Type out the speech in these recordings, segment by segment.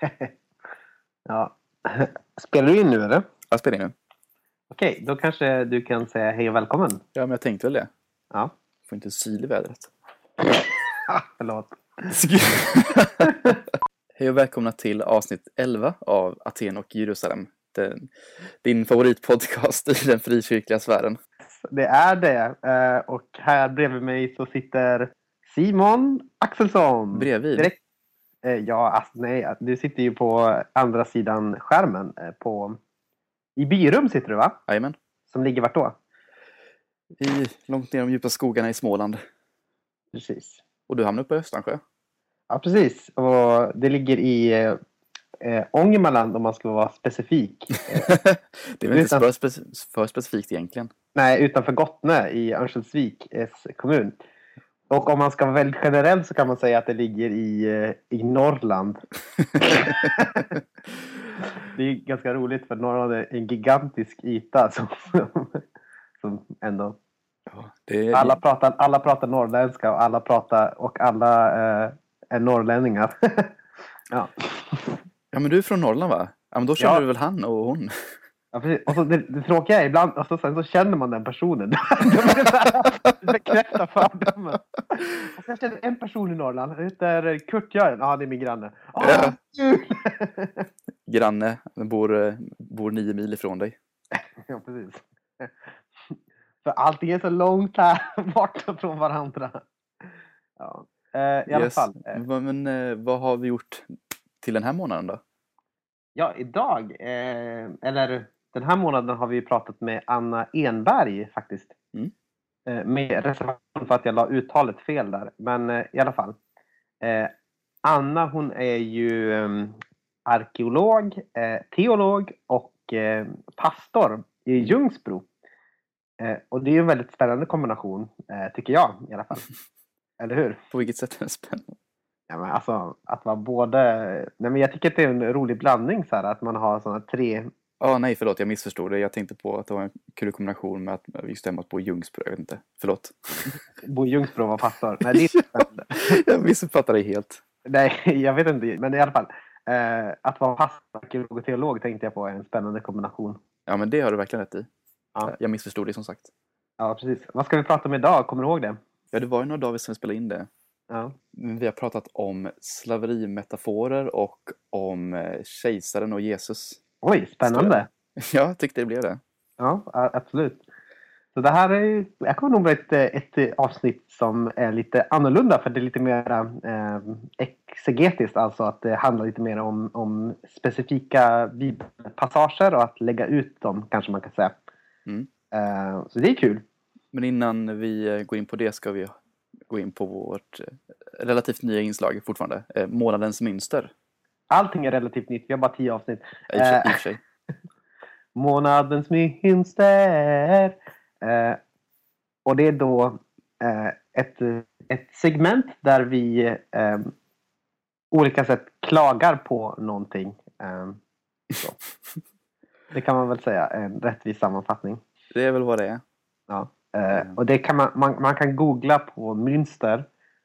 ja. Spelar du in nu eller? Jag spelar in nu. Okej, då kanske du kan säga hej och välkommen. Ja, men jag tänkte väl det. Ja. Får inte syl i vädret. Förlåt. Hej och välkomna till avsnitt 11 av Aten och Jerusalem. Den, din favoritpodcast i den frikyrkliga sfären. Det är det. Eh, Och här bredvid mig så sitter Simon Axelsson. Bredvid. Direkt. Eh, Ja, alltså, nej. Du sitter ju på andra sidan skärmen. eh, På... I Byrum sitter du va? Jajamän. Som ligger vart då? I, långt ner i de djupa skogarna i Småland. Precis. Och du hamnar uppe i Östansjö. Ja, precis. Och det ligger i eh, eh, Ångermanland om man ska vara specifik. det är väl inte Utan- för, spec- för specifikt egentligen. Nej, utanför Gottne i Örnsköldsviks kommun. Och om man ska vara väldigt generell så kan man säga att det ligger i, eh, i Norrland. det är ganska roligt för Norrland är en gigantisk yta som, som ändå... Ja, är, Alla pratar, alla pratar norrländska och alla pratar och alla eh, är norrlänningar. ja. Ja, men du är från Norrland va? Ja, men då känner Ja. du väl han och hon? Ja, precis. Och så det, det tråkiga är ibland, och så, sen så känner man den personen. Det bekräftar fördomen. Och jag känner en person i Norrland, heter Kurt-Göran. Ja, det är min granne. Ah, Ja. Granne, bor, bor nio mil ifrån dig. ja, precis. För allting är så långt här borta från varandra. Ja. Eh, I alla Yes. fall. Eh, Men eh, vad har vi gjort till den här månaden då? Ja, idag, eh, eller den här månaden har vi pratat med Anna Enberg faktiskt. Mm. Eh, med reservation för att jag la uttalet fel där. Men eh, i alla fall. Eh, Anna hon är ju eh, arkeolog, teolog och pastor i Ljungsbro. Och det är ju en väldigt spännande kombination, tycker jag i alla fall. Eller hur? På vilket sätt är det spännande? Ja, men alltså att vara både... Nej, men jag tycker att det är en rolig blandning så här, att man har sådana tre... Ja, nej förlåt, jag missförstod det. Jag tänkte på att det var en kul kombination med att just det med att bo i Ljungsbro. Jag vet inte. Förlåt. Bo i Ljungsbro vara pastor. Nej, det är jag missuppfattade det helt. Nej, jag vet inte. Men i alla fall. Eh, att vara pastor, arkeolog och teolog tänkte jag på är en spännande kombination. Ja, men det har du verkligen rätt i. Ja. Jag missförstod det som sagt. Ja, precis. Vad ska vi prata om idag? Kommer du ihåg det? Ja, det var ju några dagar sedan vi spelade in det. Ja. Vi har pratat om slaverimetaforer och om eh, kejsaren och Jesus. Oj, spännande. Ja, jag tyckte det blev det. Ja, absolut. Så det här är jag kommer nog vara ett, eh, ett avsnitt som är lite annorlunda för det är lite mer eh, exegetiskt, alltså att det handlar lite mer om, om specifika bibelpassager och att lägga ut dem kanske man kan säga. Mm. Eh, så det är kul. Men innan vi eh, går in på det ska vi gå in på vårt eh, relativt nya inslag fortfarande. Eh, Månadens mönster. Allting är relativt nytt, vi har bara tio avsnitt. I och för sig- Eh. Månadens mönster. Eh, och det är då eh, ett, ett segment där vi eh, olika sätt klagar på någonting. Eh. Det kan man väl säga en rättvis sammanfattning. Det är väl vad det är. Ja. Eh, och det kan man, man, man kan googla på Münster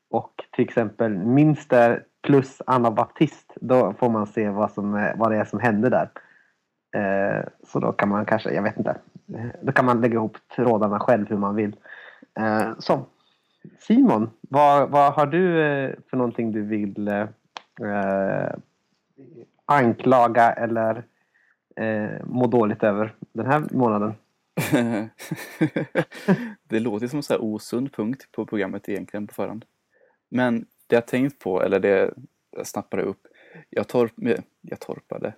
och till exempel Münster plus Anna Baptist. Då får man se vad, som, är- vad det är som händer där. Eh, så då kan man kanske, jag vet inte. Då kan man lägga ihop trådarna själv hur man vill. Eh, så. Simon, vad, vad har du eh, för någonting du vill eh, eh, anklaga eller eh, må dåligt över den här månaden? det låter som en osund punkt på programmet egentligen på förhand. Men det jag tänkt på, eller det jag snappade upp, jag, torp, jag torpade.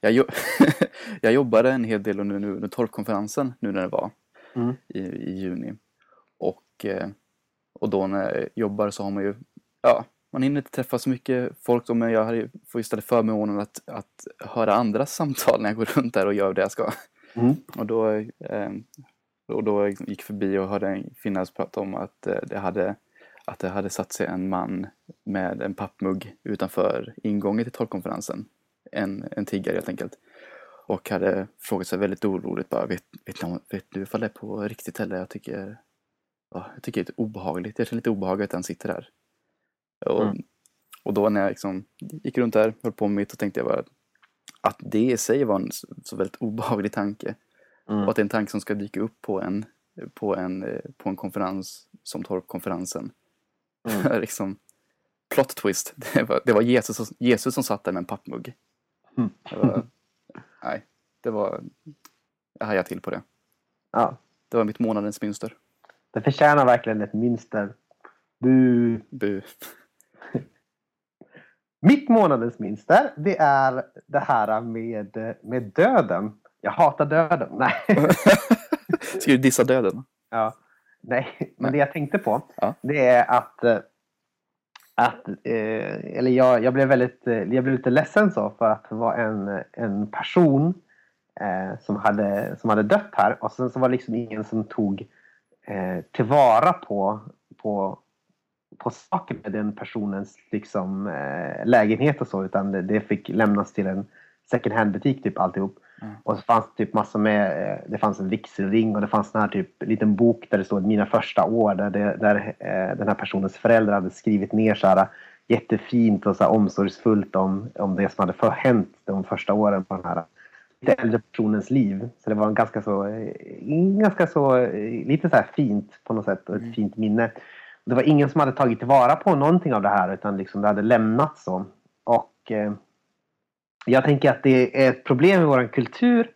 Jag, jo, jag jobbade en hel del under, under torpkonferensen nu när det var Mm. i, i juni. Och, eh, och då när jag jobbar så har man ju, ja, man hinner inte träffa så mycket folk då, men jag får istället förmånen att, att höra andras samtal när jag går runt där och gör det jag ska. Mm. Och då, eh, och då gick förbi och hörde en kvinna prata om att eh, det hade att det hade satt sig en man med en pappmugg utanför ingången till torgkonferensen. En, en tiggare helt enkelt. Och hade frågat sig väldigt oroligt bara, vet, vet, någon, vet du ifall det är på riktigt eller? Jag tycker, ja, jag tycker det är obehagligt. Jag känner lite obehagligt att han sitter där. Och, Mm. Och då när jag liksom gick runt där, höll på med mitt, så tänkte jag bara att det i sig var en så, så väldigt obehaglig tanke. Mm. Och att det är en tanke som ska dyka upp på en, på en, eh, på en konferens som Torpkonferensen. Mm. liksom, plot twist. Det var, det var Jesus, som- Jesus som satt där med en pappmugg. Mm. Det var, nej, det var... Jag hajade till på det. Ja, Det var mitt månadens mönster. det förtjänar verkligen ett minster. Du... Bu. Mitt månadens minster, det är det här med, med döden. Jag hatar döden. Nej. Ska du dissa döden? Ja. Nej, men Nej. det jag tänkte på Ja. det är att, eh, att eh, eller jag, jag, blev väldigt, eh, jag blev lite ledsen så för att det var en, en person eh, som, hade, som hade dött här och sen så var det liksom ingen som tog eh, tillvara på, på, på saker med den personens liksom, eh, lägenhet och så utan det, det fick lämnas till en second hand butik typ alltihop. Mm. Och så fanns det typ massor med, eh, det fanns en vigselring och det fanns en här typ liten bok där det stod mina första år där, det, där eh, den här personens föräldrar hade skrivit ner så här jättefint och så här omsorgsfullt om, om det som hade för, hänt de första åren på den här lite äldre personens liv. Så det var en ganska så, eh, ganska så, eh, lite så här fint på något sätt och ett Mm. fint minne. Det var ingen som hade tagit tillvara på någonting av det här utan liksom det hade lämnats så. Och eh, jag tänker att det är ett problem i vår kultur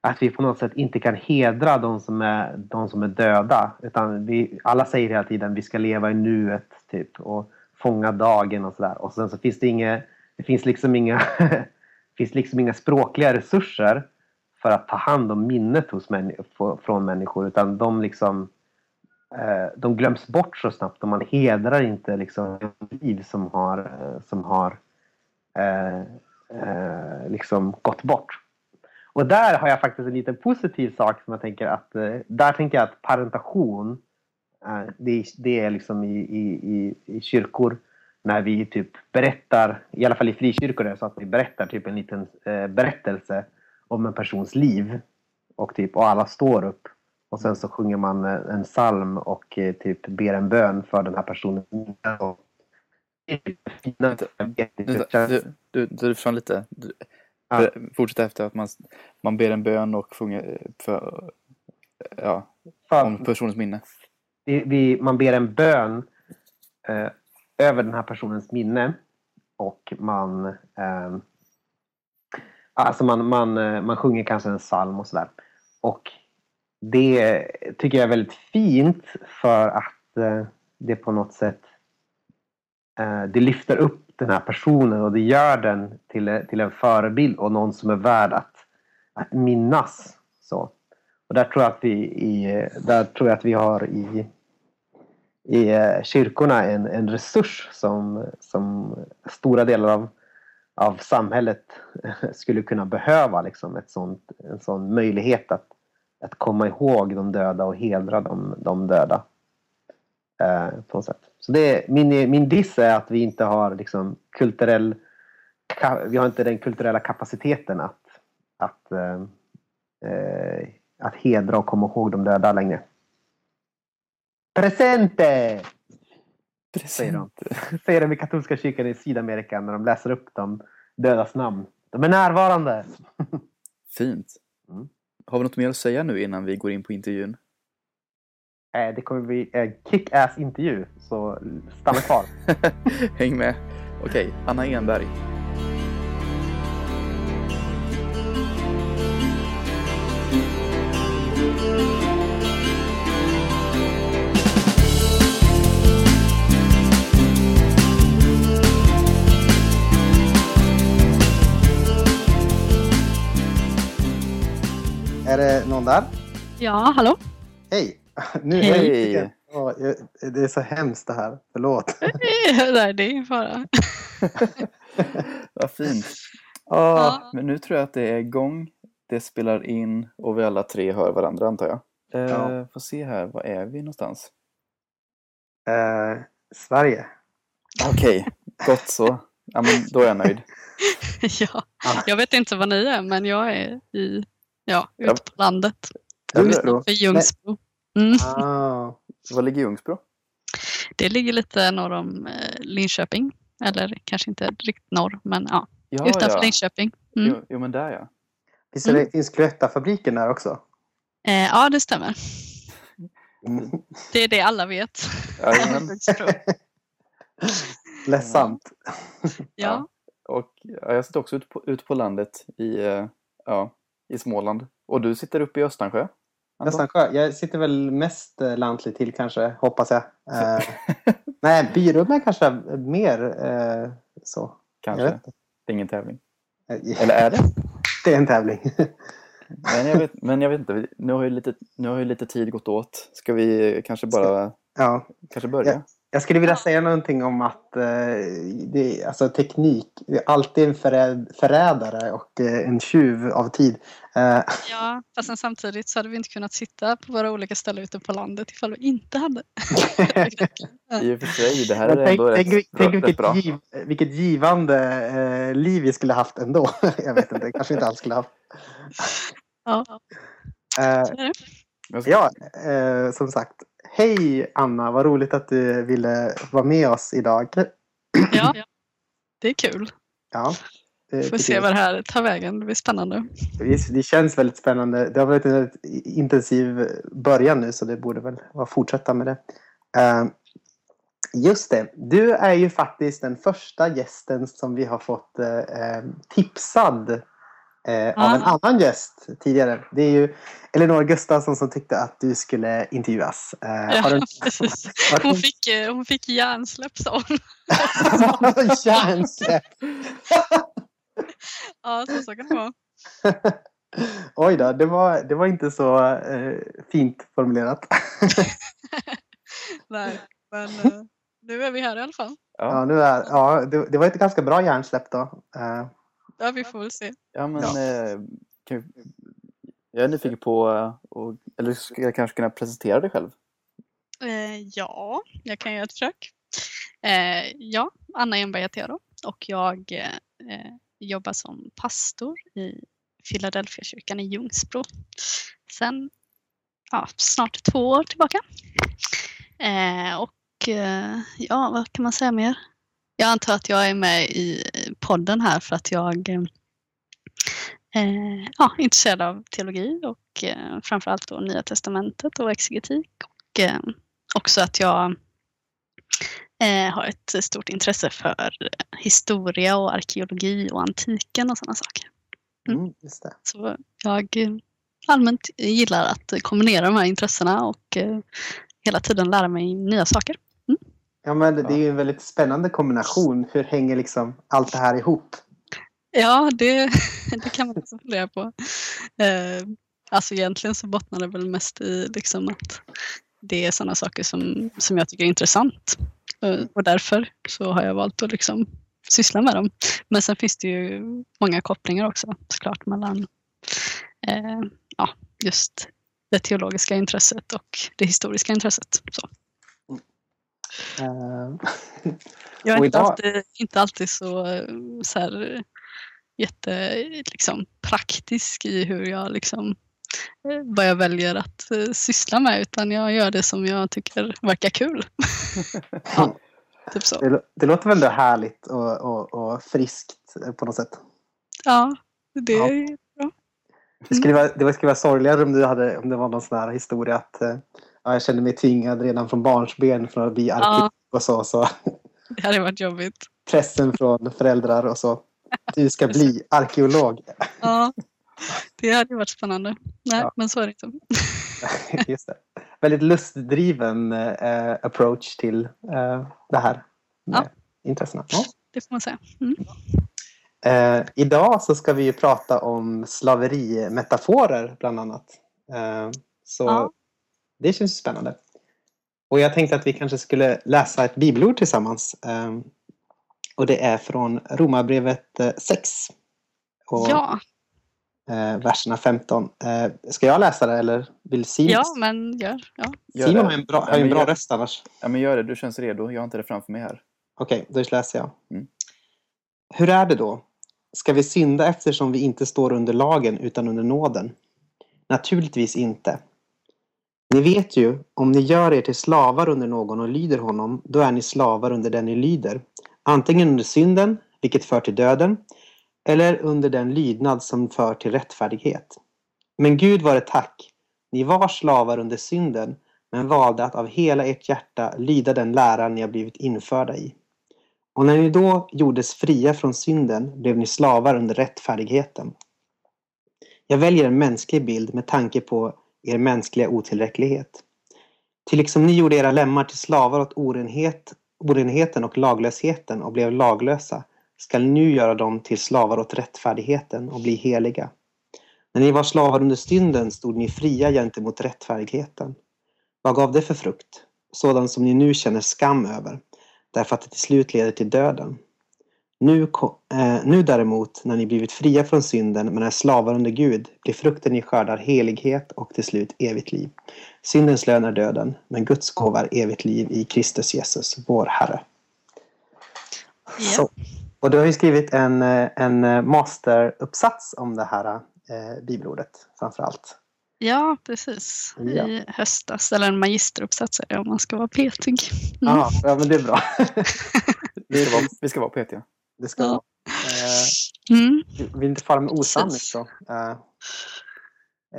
att vi på något sätt inte kan hedra de som är, de som är döda. Utan vi, alla säger hela tiden vi ska leva i nuet typ, och fånga dagen och sådär. Och sen så finns det inga, det finns liksom inga, finns liksom inga språkliga resurser för att ta hand om minnet hos män, från människor. Utan de liksom eh, de glöms bort så snabbt och man hedrar inte liksom liv som har, som har eh, eh, liksom gått bort. Och där har jag faktiskt en liten positiv sak som jag tänker att eh, där tänker jag att parentation eh, det, det är liksom i, i, i, i kyrkor när vi typ berättar, i alla fall i frikyrkor är det så att vi berättar typ en liten eh, berättelse om en persons liv och typ och alla står upp och sen så sjunger man eh, en psalm och eh, typ ber en bön för den här personen. Och du, du, du försvann lite. Du, Ja. Fortsätt efter att man, man ber en bön och sjunger för, ja, om personens minne. vi, vi, man ber en bön eh, över den här personens minne och man eh, alltså man, man, eh, man sjunger kanske en psalm och sådär. Och det tycker jag är väldigt fint för att eh, det på något sätt Eh, det lyfter upp den här personen och det gör den till, eh, till en förebild och någon som är värd att, att minnas. Så. Och där tror jag att vi, i, eh, där tror jag att vi har i, i kyrkorna en, en resurs som, som stora delar av, av samhället skulle kunna behöva. Liksom, ett sånt, en sån möjlighet att, att komma ihåg de döda och hedra de, de döda. Eh, på något sätt. Så det min, min diss är att vi inte har liksom, kulturell vi har inte den kulturella kapaciteten att, att, eh, eh, att hedra och komma ihåg de döda längre. Presente! Säger de. Säger de i katolska kyrkan i Sydamerika när de läser upp de dödas namn. De är närvarande! Fint. Mm. Har vi något mer att säga nu innan vi går in på intervjun? Eh, det kommer bli en kick-ass intervju, så stanna kvar. Häng med. Okej, Anna Enberg. är det någon där? Ja, hallå? Hej! Nu Hej! Åh, jag- det är så hemskt det här. Förlåt. Nej, det är ingen fara. Vad fint. Åh, Ja. Men nu tror jag att det är igång. Det spelar in och vi alla tre hör varandra antar jag. Eh, Ja. Får se här, var är vi någonstans? eh, Sverige. Okej, gott så. Ja, men då är jag nöjd. ja, jag vet inte vad ni är, men jag är i, ja, Ja. ute på landet. Ljungsbro. För Ljungsbro. Mm. Ah, Var ligger Ljungsbro? Det ligger lite norr om eh, Linköping. Eller kanske inte riktigt norr, men ja, Ja, utanför ja. Linköping. Mm. Jo, jo, men där ja. Visst är det, finns Cloetta-fabriken där också? Eh, ja, det stämmer. Mm. Det är det alla vet. Ledsamt. ja. Och ja, jag sitter också ute på, ute på landet i, eh, ja, i Småland. Och du sitter uppe i Östansjö? Nästan skö. Jag sitter väl mest eh, lantligt till kanske, hoppas jag. Eh, nej, Byrum är kanske mer eh, så. Kanske. Det är ingen tävling. Eh, Eller är det? Det är en tävling. Men jag vet, men jag vet inte, nu har, ju lite, nu har ju lite tid gått åt. Ska vi kanske bara ja. kanske börja? Ja. Jag skulle vilja säga någonting om att eh, det, alltså teknik det är alltid en förräd, förrädare och eh, en tjuv av tid. Eh, ja, fast sen samtidigt så hade vi inte kunnat sitta på våra olika ställen ute på landet ifall vi inte hade. I och för sig, det här är tänk ändå rätt, tänk, tänk rätt bra. vilket, giv, vilket givande eh, liv vi skulle haft ändå. jag vet inte, kanske inte alls skulle haft. Ja, Eh, Ja, eh, som sagt. Hej Anna, vad roligt att du ville vara med oss idag. ja, det är kul. Ja, det, Får se vad det här tar vägen. Det blir spännande. det, känns väldigt spännande. Det har varit en väldigt intensiv början nu så det borde väl vara fortsätta med det. Eh, just det, du är ju faktiskt den första gästen som vi har fått eh, eh, eh, av en annan gäst tidigare. Det är ju Elinor Gustafsson som tyckte att du skulle intervjuas. Eh, Ja, du- Hon fick, eh, hon fick hjärnsläpp sa hon. Hjärnsläpp! Ja, så, så kan det vara. Oj då, det var, det var inte så eh, fint formulerat. Nej, men eh, nu är vi här i alla fall. ja, Ja, nu är, ja, det, det var ett ganska bra hjärnsläpp då. Eh, Ja, vi får väl se. ja men Ja. eh, kan vi, jag är nyfiken på, eh, och, eller ska jag kanske kunna presentera dig själv? Eh, ja, jag kan göra ett försök. Eh, ja, Anna Enberg heter jag då och jag eh, jobbar som pastor i Philadelphia-kyrkan i Ljungsbro sen ja, snart två år tillbaka. Eh, och eh, ja, vad kan man säga mer? Jag antar att jag är med i podden här för att jag eh, eh, ja, är intresserad av teologi och eh, framförallt då Nya Testamentet och exegetik. Och eh, också att jag eh, har ett stort intresse för historia och arkeologi och antiken och sådana saker. mm, just det. Så jag eh, allmänt gillar att kombinera de här intressena och hela tiden lära mig nya saker. Ja, men det, är ju en väldigt spännande kombination. Hur hänger liksom allt det här ihop? Ja, det, det kan man också fundera på. Eh, alltså egentligen så bottnar det väl mest i liksom att det är sådana saker som, som jag tycker är intressant. Eh, och därför så har jag valt att liksom syssla med dem. Men sen finns det ju många kopplingar också såklart mellan eh, ja, just det teologiska intresset och det historiska intresset. Så. Eh, Jag är inte, idag- alltid, inte alltid så, eh, så här, jätte liksom, praktisk i hur jag liksom, eh, vad jag väljer att eh, syssla med utan jag gör det som jag tycker verkar kul. ja, typ så. det, det låter väl härligt och, och, och friskt på något sätt. Ja, det Ja. är bra. Det skulle, vara, det skulle vara sorgligare om, du hade, om det var någon sån här historia att ja, jag kände mig tvingad redan från barnsben för att bli arkeolog och så. så Det hade varit jobbigt. pressen från föräldrar och så. Du ska bli arkeolog. Ja, det hade varit spännande. Nej, Ja. men så är det inte. Just det. Väldigt lustdriven eh, approach till eh, det här med Ja. intressena. Ja. Det får man säga. Mm. Eh, idag så ska vi ju prata om slaverimetaforer bland annat. Eh, så Ja. Det känns spännande. Och jag tänkte att vi kanske skulle läsa ett bibelord tillsammans. Eh, och det är från Romarbrevet eh, 6. Och, Ja, eh, verserna 15. Eh, ska jag läsa det eller vill Simon? ja, men gör. Ja. Gör Simon har en bra, har Ja, en bra gör- röst annars. Ja, men gör det, du känns redo. Jag har inte det framför mig här. Okej, då läser jag. Mm. Hur är det då? Ska vi synda eftersom vi inte står under lagen utan under nåden? Naturligtvis inte. Ni vet ju, om ni gör er till slavar under någon och lyder honom, då är ni slavar under den ni lyder. Antingen under synden, vilket för till döden, eller under den lydnad som för till rättfärdighet. Men Gud var det tack. Ni var slavar under synden, men valde att av hela ert hjärta lyda den lära ni har blivit införda i. Och när ni då gjordes fria från synden blev ni slavar under rättfärdigheten. Jag väljer en mänsklig bild med tanke på er mänskliga otillräcklighet. Till liksom ni gjorde era lemmar till slavar åt orenhet, orenheten och laglösheten och blev laglösa, skall nu göra dem till slavar åt rättfärdigheten och bli heliga. När ni var slavar under synden stod ni fria gentemot rättfärdigheten. Vad gav det för frukt? Sådan som ni nu känner skam över, därför att det till slut leder till döden. Nu, eh, nu däremot, när ni blivit fria från synden men är slavar under Gud, blir frukten ni skördar helighet och till slut evigt liv. Syndens lön är döden, men Guds gåva är evigt liv i Kristus Jesus, vår Herre. Ja. Så. Och du har ju skrivit en, eh, en masteruppsats om det här eh, bibelordet framför allt. Ja, precis. Ja. I höstas, eller en magisteruppsats är det om man ska vara petig. Mm. Ah, ja, men det är bra. Vi ska vara, vi ska vara petiga. Det ska Ja. Eh, Mm. vi vill inte fara med osanning så eh,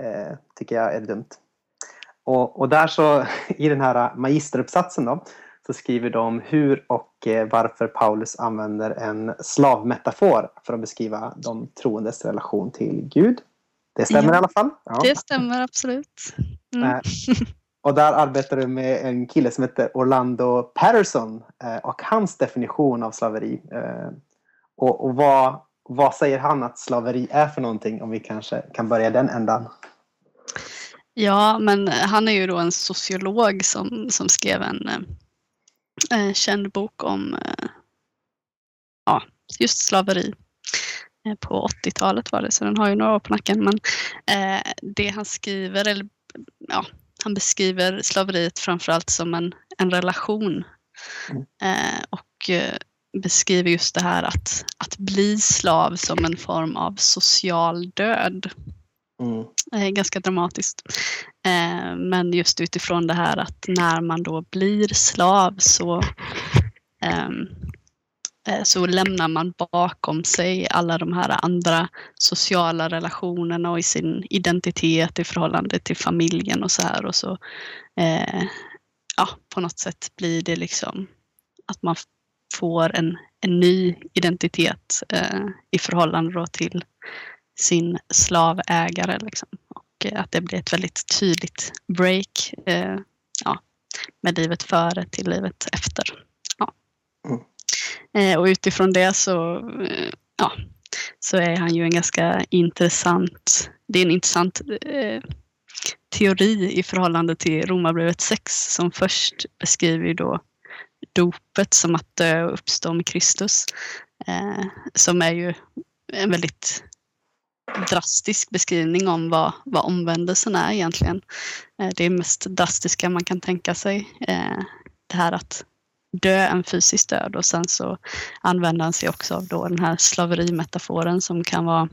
eh, tycker jag är dumt. Och, och där så i den här magisteruppsatsen då så skriver de hur och eh, varför Paulus använder en slavmetafor för att beskriva de troendes relation till Gud. Det stämmer Ja. i alla fall. Ja. Det stämmer absolut. Mm. Eh, Och där arbetar du med en kille som heter Orlando Patterson eh, och hans definition av slaveri. Eh, Och, och vad, vad säger han att slaveri är för någonting? Om vi kanske kan börja den ändan. Ja, men han är ju då en sociolog som, som skrev en eh, känd bok om eh, ja, just slaveri. Eh, på 80-talet var det, så den har ju några år på nacken. Men eh, det han skriver, eller ja, han beskriver slaveriet framförallt som en, en relation. Mm. Eh, och eh, beskriver just det här att, att bli slav som en form av social död. Mm. Eh, ganska dramatiskt. Eh, men just utifrån det här att när man då blir slav så, ehm, eh, så lämnar man bakom sig alla de här andra sociala relationerna och i sin identitet i förhållande till familjen och så här. Och så ja, på något sätt blir det liksom att man får en, en ny identitet eh, i förhållande till sin slavägare. Liksom. Och eh, att det blir ett väldigt tydligt break eh, ja, med livet före till livet efter. Ja. Mm. Eh, och utifrån det så, eh, ja, så är han ju en ganska intressant, det är en intressant teori i förhållande till Romarbrevet 6 som först beskriver då dopet som att dö och uppstå med Kristus. Eh, som är ju en väldigt drastisk beskrivning om vad, vad omvändelsen är egentligen. Eh, det är mest drastiska man kan tänka sig. Eh, det här att dö en fysisk död och sen så använder han sig också av då den här slaverimetaforen som kan vara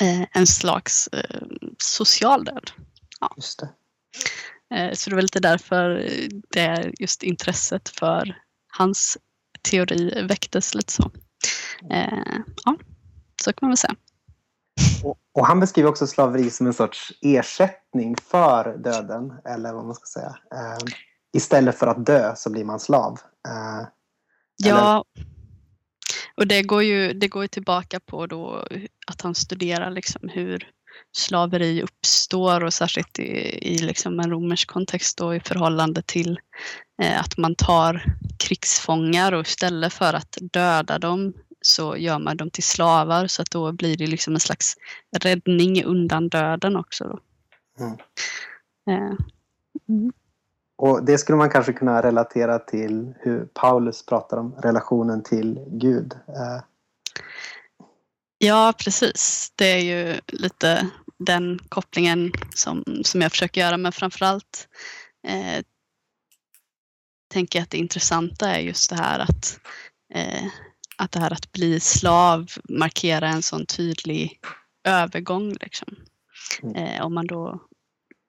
eh, en slags eh, social död. Just det. Eh, Så det var lite därför eh, det just intresset för hans teori väcktes lite så. Eh, Ja, så kan man väl säga. Och, och han beskriver också slaveri som en sorts ersättning för döden. Eller vad man ska säga. Istället för att dö så blir man slav. Eh, Ja, och det går ju, det går ju tillbaka på då att han studerar liksom hur slaveri uppstår och särskilt i, i liksom en romersk kontext då i förhållande till eh, att man tar krigsfångar och istället för att döda dem så gör man dem till slavar så att då blir det liksom en slags räddning undan döden också. Mm. Eh, Och det skulle man kanske kunna relatera till hur Paulus pratar om relationen till Gud. Eh, Ja, precis. Det är ju lite den kopplingen som, som jag försöker göra, men framförallt eh, tänker jag att det intressanta är just det här att, eh, att det här att bli slav markerar en sån tydlig övergång. Liksom. Mm. Eh, om man då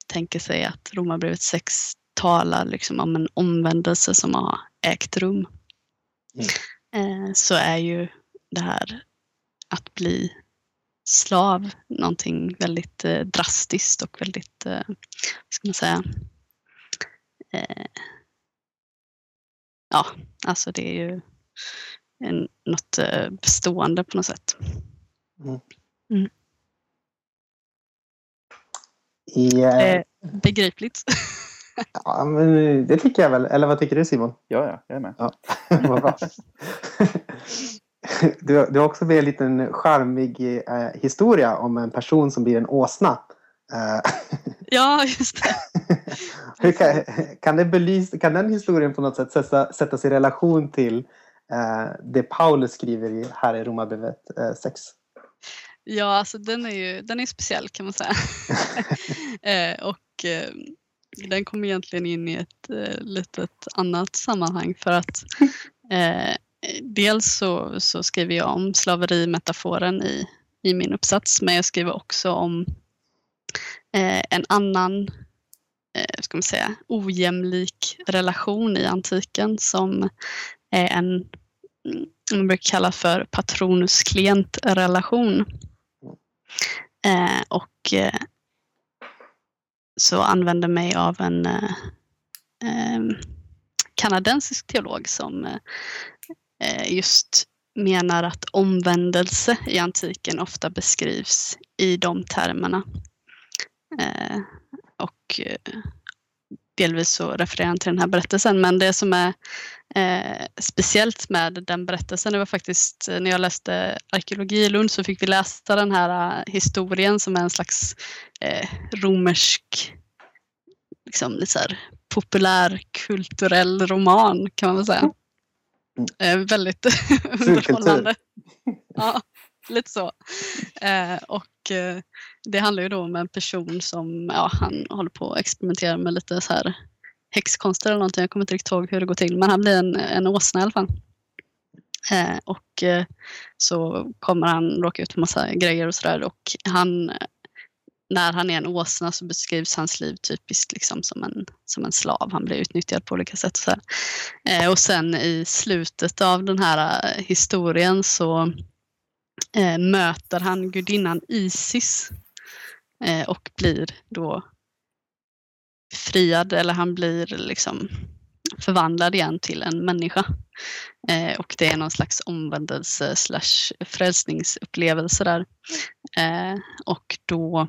tänker sig att Romarbrevet 6 talar liksom om en omvändelse som har ägt rum. Mm. eh, så är ju det här att bli slav någonting väldigt eh, drastiskt och väldigt, eh, vad ska man säga, eh, ja, alltså det är ju en, något eh, bestående på något sätt. I, eh, Eh, begripligt. ja, men eh, det tycker jag väl. Eller vad tycker du Simon? Ja, ja, jag är med. Ja, vad bra. Du, du har också med en liten charmig eh, historia om en person som blir en åsna. Eh, Ja, just det. kan, kan, det belys, kan den historien på något sätt sätta, sättas i relation till eh, det Paulus skriver i, här i Romarbrevet eh, 6? Ja, alltså den är ju den är speciell kan man säga. eh, och eh, den kommer egentligen in i ett eh, litet annat sammanhang för att eh, Eh, dels så, så skriver jag om slaverimetaforen i, i min uppsats men jag skriver också om eh, en annan eh, ska man säga, ojämlik relation i antiken som är en mm, man brukar kalla för patronus-klient-relation. Eh, och eh, så använder mig av en eh, eh, kanadensisk teolog som eh, Eh, just menar att omvändelse i antiken ofta beskrivs i de termerna. Eh, och eh, delvis så refererar han till den här berättelsen men det som är eh, speciellt med den berättelsen det var faktiskt eh, när jag läste arkeologi i Lund så fick vi läsa den här historien som är en slags eh, romersk liksom lite så här, populärkulturell roman kan man väl säga. Eh, väldigt underhållande. Ja, lite så. Eh, och eh, det handlar ju då om en person som ja, han håller på att experimentera med lite så här häxkonster eller någonting. Jag kommer inte riktigt ihåg hur det går till. Men han blir en, en åsna i alla fall. Eh, och eh, så kommer han råka ut för massa grejer och sådär. Och han, när han är en åsna så beskrivs hans liv typiskt liksom som, en, som en slav. Han blir utnyttjad på olika sätt. Så eh, och sen i slutet av den här eh, historien så eh, möter han gudinnan Isis eh, och blir då friad eller han blir liksom förvandlad igen till en människa. Eh, och det är någon slags omvändelse slash frälsningsupplevelse där. Eh, och då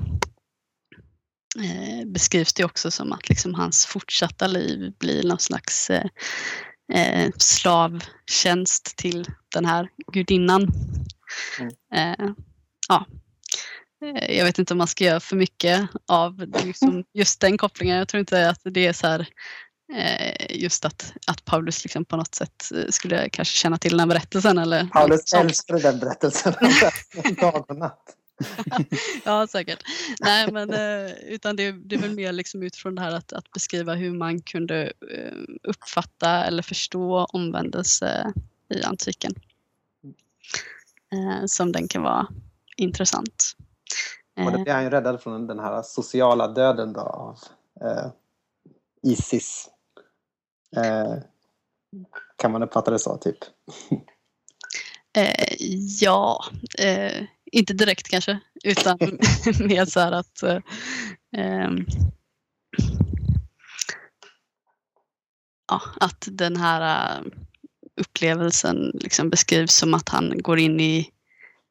eh, beskrivs det också som att liksom hans fortsatta liv blir någon slags eh, eh, slavtjänst till den här gudinnan. Mm. Eh, ja. Jag vet inte om man ska göra för mycket av liksom just den kopplingen. Jag tror inte att det är så här just att, att Paulus liksom på något sätt eh, skulle kanske känna till den här berättelsen. Eller Paulus älskade den berättelsen. Dag och natt. ja, säkert. Nej, men eh, utan det, det är väl mer liksom utifrån det här att, att beskriva hur man kunde eh, uppfatta eller förstå omvändelse i antiken. Eh, som den kan vara intressant. Och då Eh, blir han ju räddad från den här sociala döden då av eh, Isis. Eh, kan man uppfatta det så, typ? Eh, ja, eh, inte direkt kanske, utan mer så här att eh, ehm, ja, att den här eh, upplevelsen liksom beskrivs som att han går in i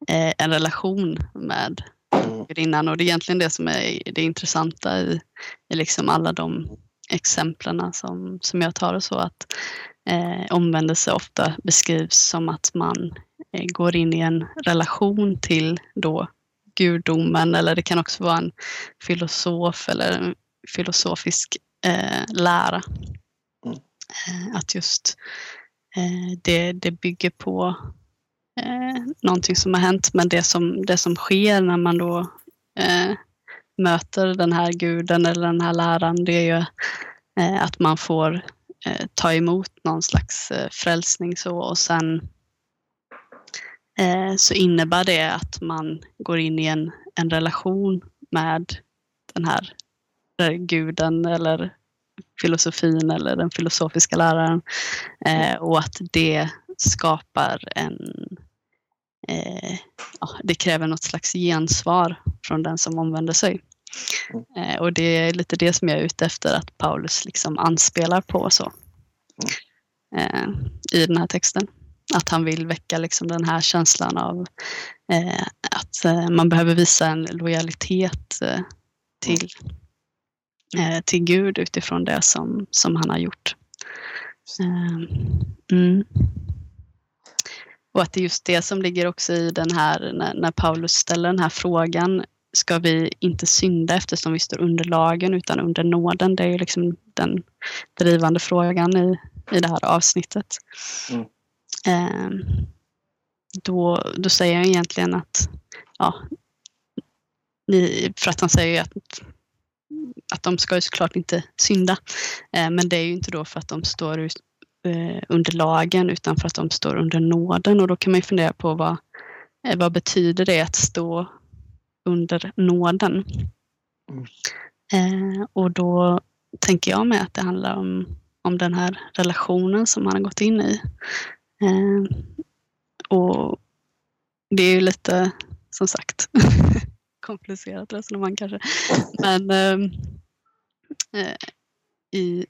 eh, en relation med Mm. gudinnan och det är egentligen det som är det intressanta i, i liksom alla de exemplen som, som jag tar och så att eh, omvändelse ofta beskrivs som att man eh, går in i en relation till då gudomen eller det kan också vara en filosof eller en filosofisk eh, lära. Mm. Eh, att just eh, det, det bygger på eh, någonting som har hänt men det som, det som sker när man då eh, möter den här guden eller den här läran det är ju eh, att man får eh, ta emot någon slags eh, frälsning så och sen så innebär det att man går in i en, en relation med den här guden eller filosofin eller den filosofiska läraren och att det skapar en eh, ja, det kräver något slags gensvar från den som omvänder sig. Eh, och det är lite det som jag är ute efter att Paulus liksom anspelar på så eh, i den här texten. Att han vill väcka liksom den här känslan av eh, att eh, man behöver visa en lojalitet till, till Gud utifrån det som, som han har gjort. Mm. Och att det är just det som ligger också i den här, när, när Paulus ställer den här frågan, ska vi inte synda eftersom vi står under lagen utan under nåden? Det är ju liksom den drivande frågan i, i det här avsnittet. Mm. Eh, då, då säger han egentligen att, ja, ni, för att han säger ju att, att de ska ju såklart inte synda. Eh, men det är ju inte då för att de står eh, under lagen utan för att de står under nåden och då kan man ju fundera på vad, eh, vad betyder det att stå under nåden? Mm. Eh, och då tänker jag mig att det handlar om, om den här relationen som han har gått in i. Eh, och det är ju lite, som sagt, komplicerat resonemang kanske. Men eh, eh i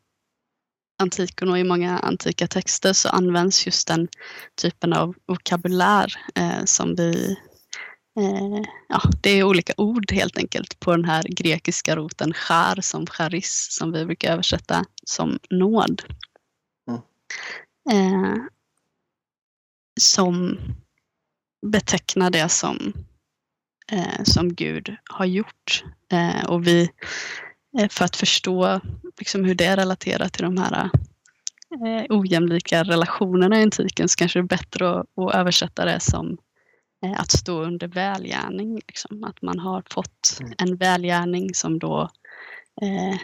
antiken och i många antika texter så används just den typen av vokabulär eh, som vi Eh, ja, det är olika ord helt enkelt på den här grekiska roten char som charis som vi brukar översätta som nåd. Mm. Eh, som betecknar det som, eh, som Gud har gjort. Eh, och vi Eh, för att förstå liksom hur det relaterar till de här eh, ojämlika relationerna i antiken så kanske det är bättre att, att översätta det som att stå under välgärning. Liksom. Att man har fått mm. en välgärning som då eh,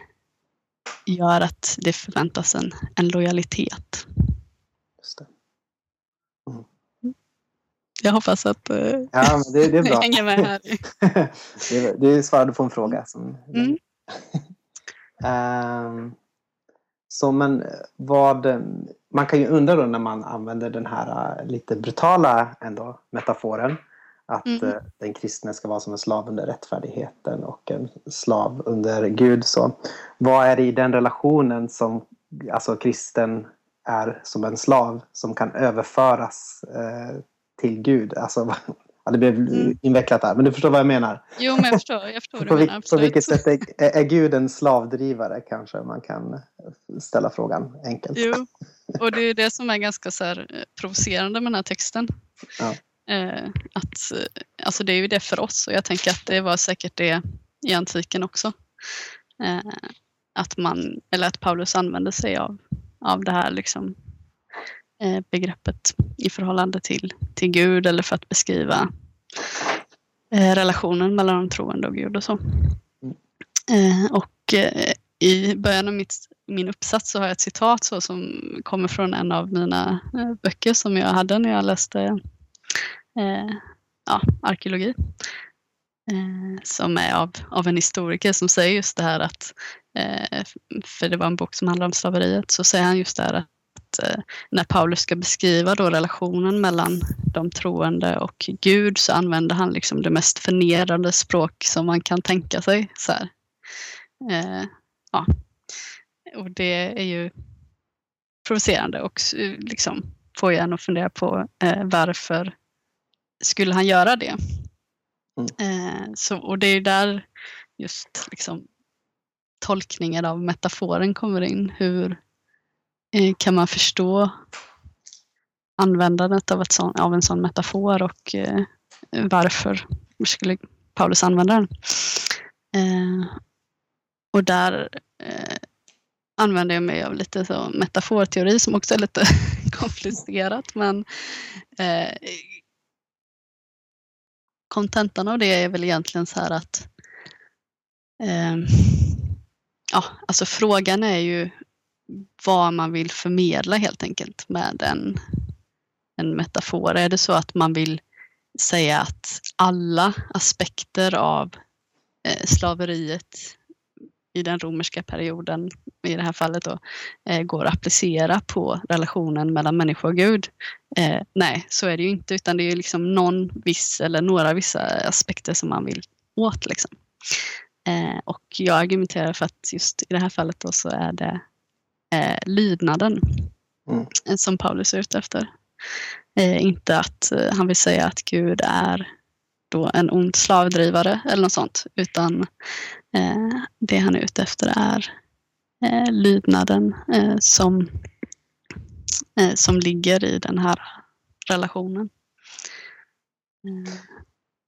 gör att det förväntas en, en lojalitet. Mm. Jag hoppas att eh, ja, men det, det är bra. hänger med här. det, det svarade på en fråga. Som, mm um, så men vad, man kan ju undra då när man använder den här äh, lite brutala ändå metaforen att mm. uh, den kristne ska vara som en slav under rättfärdigheten och en slav under Gud. Så vad är det i den relationen som alltså kristen är som en slav som kan överföras uh, till Gud? Alltså Ja, det blev mm. invecklat här, men du förstår vad jag menar. Jo, men jag förstår, jag förstår du menar. På vilket sätt är, är Gud en slavdrivare kanske man kan ställa frågan enkelt. Jo, och det är det som är ganska så här, eh, provocerande med den här texten. Ja. Eh, att, eh, alltså det är ju det för oss och jag tänker att det var säkert det i antiken också. Eh, att man, eller att Paulus använde sig av, av det här liksom Eh, begreppet i förhållande till, till Gud eller för att beskriva relationen mellan de troende och Gud och så. Eh, och i början av mitt, min uppsats så har jag ett citat så som kommer från en av mina eh, böcker som jag hade när jag läste eh, ja, arkeologi. Eh, som är av, av en historiker som säger just det här att, eh, för det var en bok som handlar om slaveriet, så säger han just det här att eh, när Paulus ska beskriva då relationen mellan de troende och Gud så använder han liksom det mest förnedrande språk som man kan tänka sig. Så eh, ja. Och det är ju provocerande och liksom får ju en att fundera på eh, varför skulle han göra det? Mm. Eh, så, och det är där just liksom tolkningen av metaforen kommer in. Hur, Eh, kan man förstå användandet av, sån, av en sån metafor och eh, varför skulle Paulus använda den. Eh, och där eh, använder jag mig av lite så metaforteori som också är lite komplicerat men eh, kontentan av det är väl egentligen så här att eh, ja, alltså frågan är ju vad man vill förmedla helt enkelt med en, en metafor. Är det så att man vill säga att alla aspekter av eh, slaveriet i den romerska perioden, i det här fallet då, eh, går att applicera på relationen mellan människa och Gud. Eh, nej, så är det ju inte, utan det är liksom någon viss eller några vissa aspekter som man vill åt. Liksom. Eh, och jag argumenterar för att just i det här fallet då så är det eh, lydnaden Mm. som Paulus är ute efter. Eh, inte att eh, han vill säga att Gud är då en ond slavdrivare eller något sånt, utan eh, det han är ute efter är eh, lydnaden eh, som, eh, som ligger i den här relationen. Eh,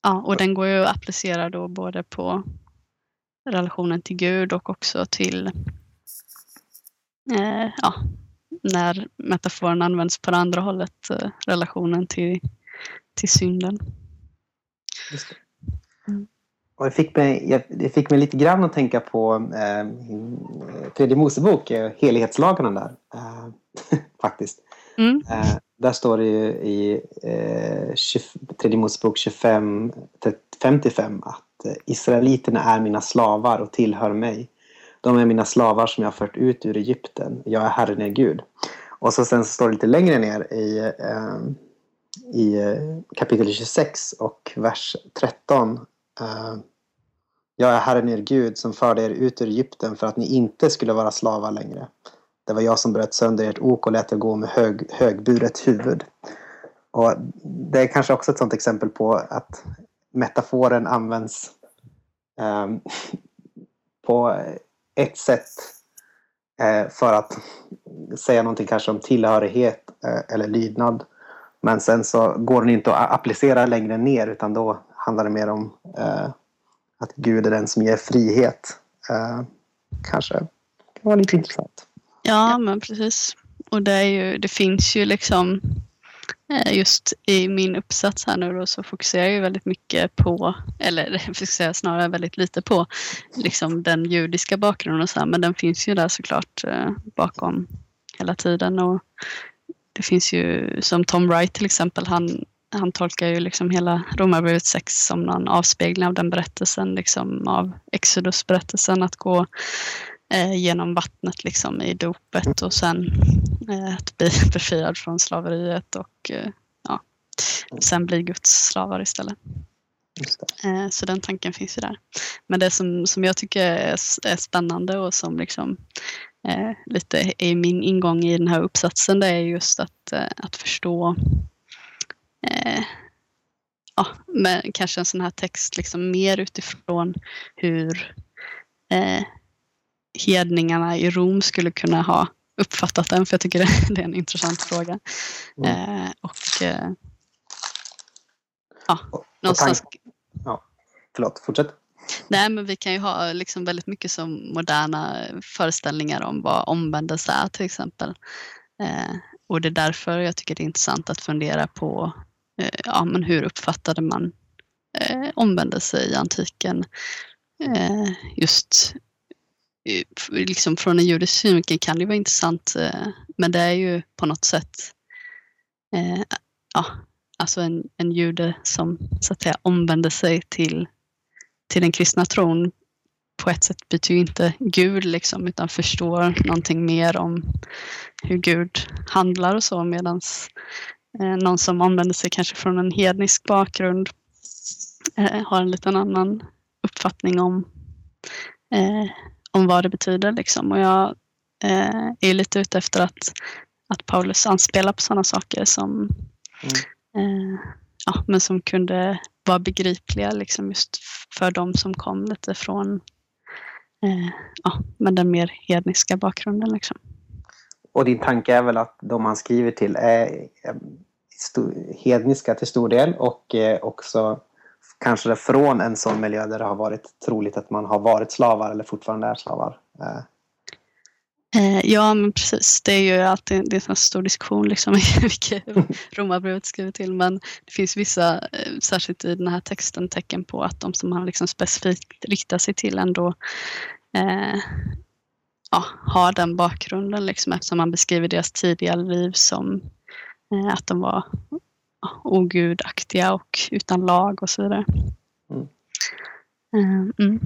ja, och den går ju att applicera då både på relationen till Gud och också till eh, ja, när metaforen används på det andra hållet, eh, relationen till, till synden. Just det. Mm. Och det, fick mig, jag- det fick mig lite grann att tänka på eh, tredje Mosebok, eh, helighetslagarna där. Eh, faktiskt. Mm. Eh, där står det ju i eh, 20, tredje Mosebok 25, 55 att eh, Israeliterna är mina slavar och tillhör mig. De är mina slavar som jag har fört ut ur Egypten. Jag är Herren er Gud. Och så sen så står det lite längre ner i, eh, i eh, kapitel 26 och vers 13. Eh, jag är Herren er Gud som förde er ut ur Egypten för att ni inte skulle vara slavar längre. Det var jag som bröt sönder ert ok och lät er gå med hög, högburet huvud. Och det är kanske också ett sådant exempel på att metaforen används ehm, på ett sätt eh, för att säga någonting kanske om tillhörighet eh, eller lydnad. Men sen så går den inte att applicera längre ner utan då handlar det mer om eh, att Gud är den som ger frihet. Eh, kanske kan vara lite intressant. Ja, men precis. Och det, är ju, det finns ju liksom eh, just i min uppsats här nu då så fokuserar jag ju väldigt mycket på, eller jag fokuserar snarare väldigt lite på liksom den judiska bakgrunden och så här, men den finns ju där såklart eh, bakom hela tiden och det finns ju som Tom Wright till exempel, han, han tolkar ju liksom hela Romarbrevet 6 som någon avspegling av den berättelsen, liksom av Exodus-berättelsen, att gå eh, genom vattnet liksom i dopet och sen eh, att bli befriad från slaveriet och eh, ja, sen bli Guds slavar istället. Eh, så den tanken finns ju där. Men det som, som jag tycker är, är spännande och som liksom eh, lite är min ingång i den här uppsatsen det är just att, eh, att förstå eh, ja, med kanske en sån här text liksom mer utifrån hur eh, hedningarna i Rom skulle kunna ha uppfattat den, för jag tycker det, är en intressant fråga. Mm. Eh, och eh, ja, Och- och någonstans tank- Förlåt, fortsätt. Nej, men vi kan ju ha liksom väldigt mycket som moderna föreställningar om vad omvändelse är till exempel. Eh, och det är därför jag tycker det är intressant att fundera på eh, ja, men hur uppfattade man eh, omvändelse i antiken. Eh, just eh, liksom från en judisk synvinkel kan det vara intressant eh, men det är ju på något sätt eh, ja, alltså en, en jude som så att säga omvänder sig till till den kristna tron på ett sätt byter ju inte Gud liksom, utan förstår någonting mer om hur Gud handlar och så medan eh, någon som omvänder sig kanske från en hednisk bakgrund eh, har en liten annan uppfattning om, eh, om vad det betyder. Liksom. Och jag eh, är lite ute efter att, att Paulus anspelar på sådana saker som, eh, ja, men som kunde vara begripliga liksom just för de som kom lite från eh, ja, med den mer hedniska bakgrunden. Liksom. Och din tanke är väl att de man skriver till är eh, hedniska till stor del och eh, också kanske från en sån miljö där det har varit troligt att man har varit slavar eller fortfarande är slavar. Eh, ja, men precis. Det är ju alltid det är en stor diskussion liksom, vilket romarbrevet skriver till. Men det finns vissa, eh, särskilt i den här texten, tecken på att de som han liksom specifikt riktar sig till ändå eh, ja, har den bakgrunden liksom, eftersom han beskriver deras tidiga liv som eh, att de var ogudaktiga och utan lag och så vidare. Mm. Eh, mm.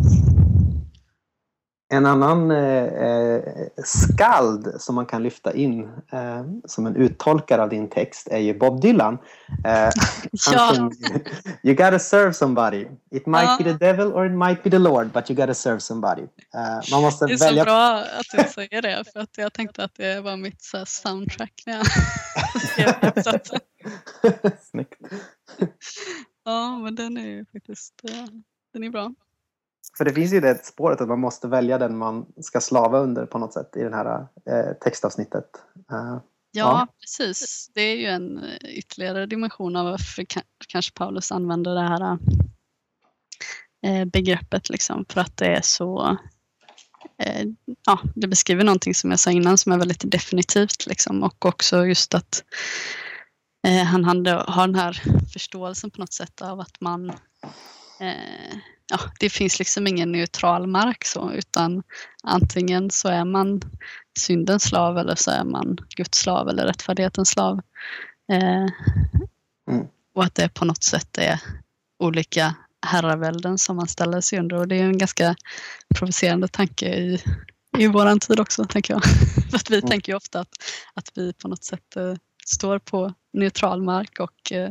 En annan eh, eh, skald som man kan lyfta in eh, som en uttolkare av din text är ju Bob Dylan. Eh, Ja. sjunger, You gotta serve somebody. It might Ja. be the devil or it might be the Lord but you gotta serve somebody. Eh, man måste Det är så välja. bra att du säger det för att jag tänkte att det var mitt så här, soundtrack när jag skrev uppsatsen. Snyggt. Ja, men den är ju faktiskt eh, den är bra. För det finns ju det spåret att man måste välja den man ska slava under på något sätt i det här eh, textavsnittet. Eh, Ja, precis. Det är ju en eh, ytterligare dimension av varför ka- kanske Paulus använder det här eh, begreppet liksom för att det är så ja, det beskriver någonting som jag sa innan som är väldigt definitivt liksom och också just att han hade, har den här förståelsen på något sätt av att man ja, det finns liksom ingen neutral mark så utan antingen så är man syndens slav eller så är man Guds slav eller rättfärdighetens slav. Eh, Mm. Och att det på något sätt är olika herravälden som man ställer sig under och det är en ganska provocerande tanke i, i våran tid också tänker jag. För att vi Mm. tänker ju ofta att, att vi på något sätt eh, står på neutral mark och eh,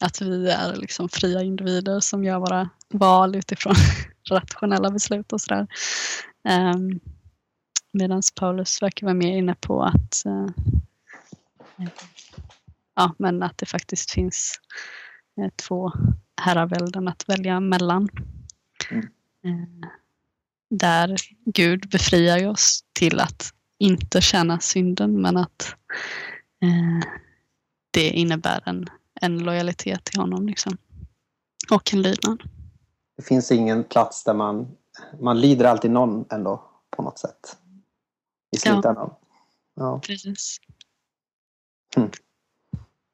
att vi är liksom fria individer som gör våra val utifrån rationella beslut och sådär. Um, Medan Paulus verkar vara mer inne på att eh, ja, men att det faktiskt finns eh, två herravälden att välja mellan. Mm. Där Gud befriar oss till att inte känna synden men att det innebär en, en lojalitet till honom. Liksom. Och en lydnad. det finns ingen plats där man, man lider alltid någon ändå på något sätt. I Ja. slutändan. Ja. Precis. Mm.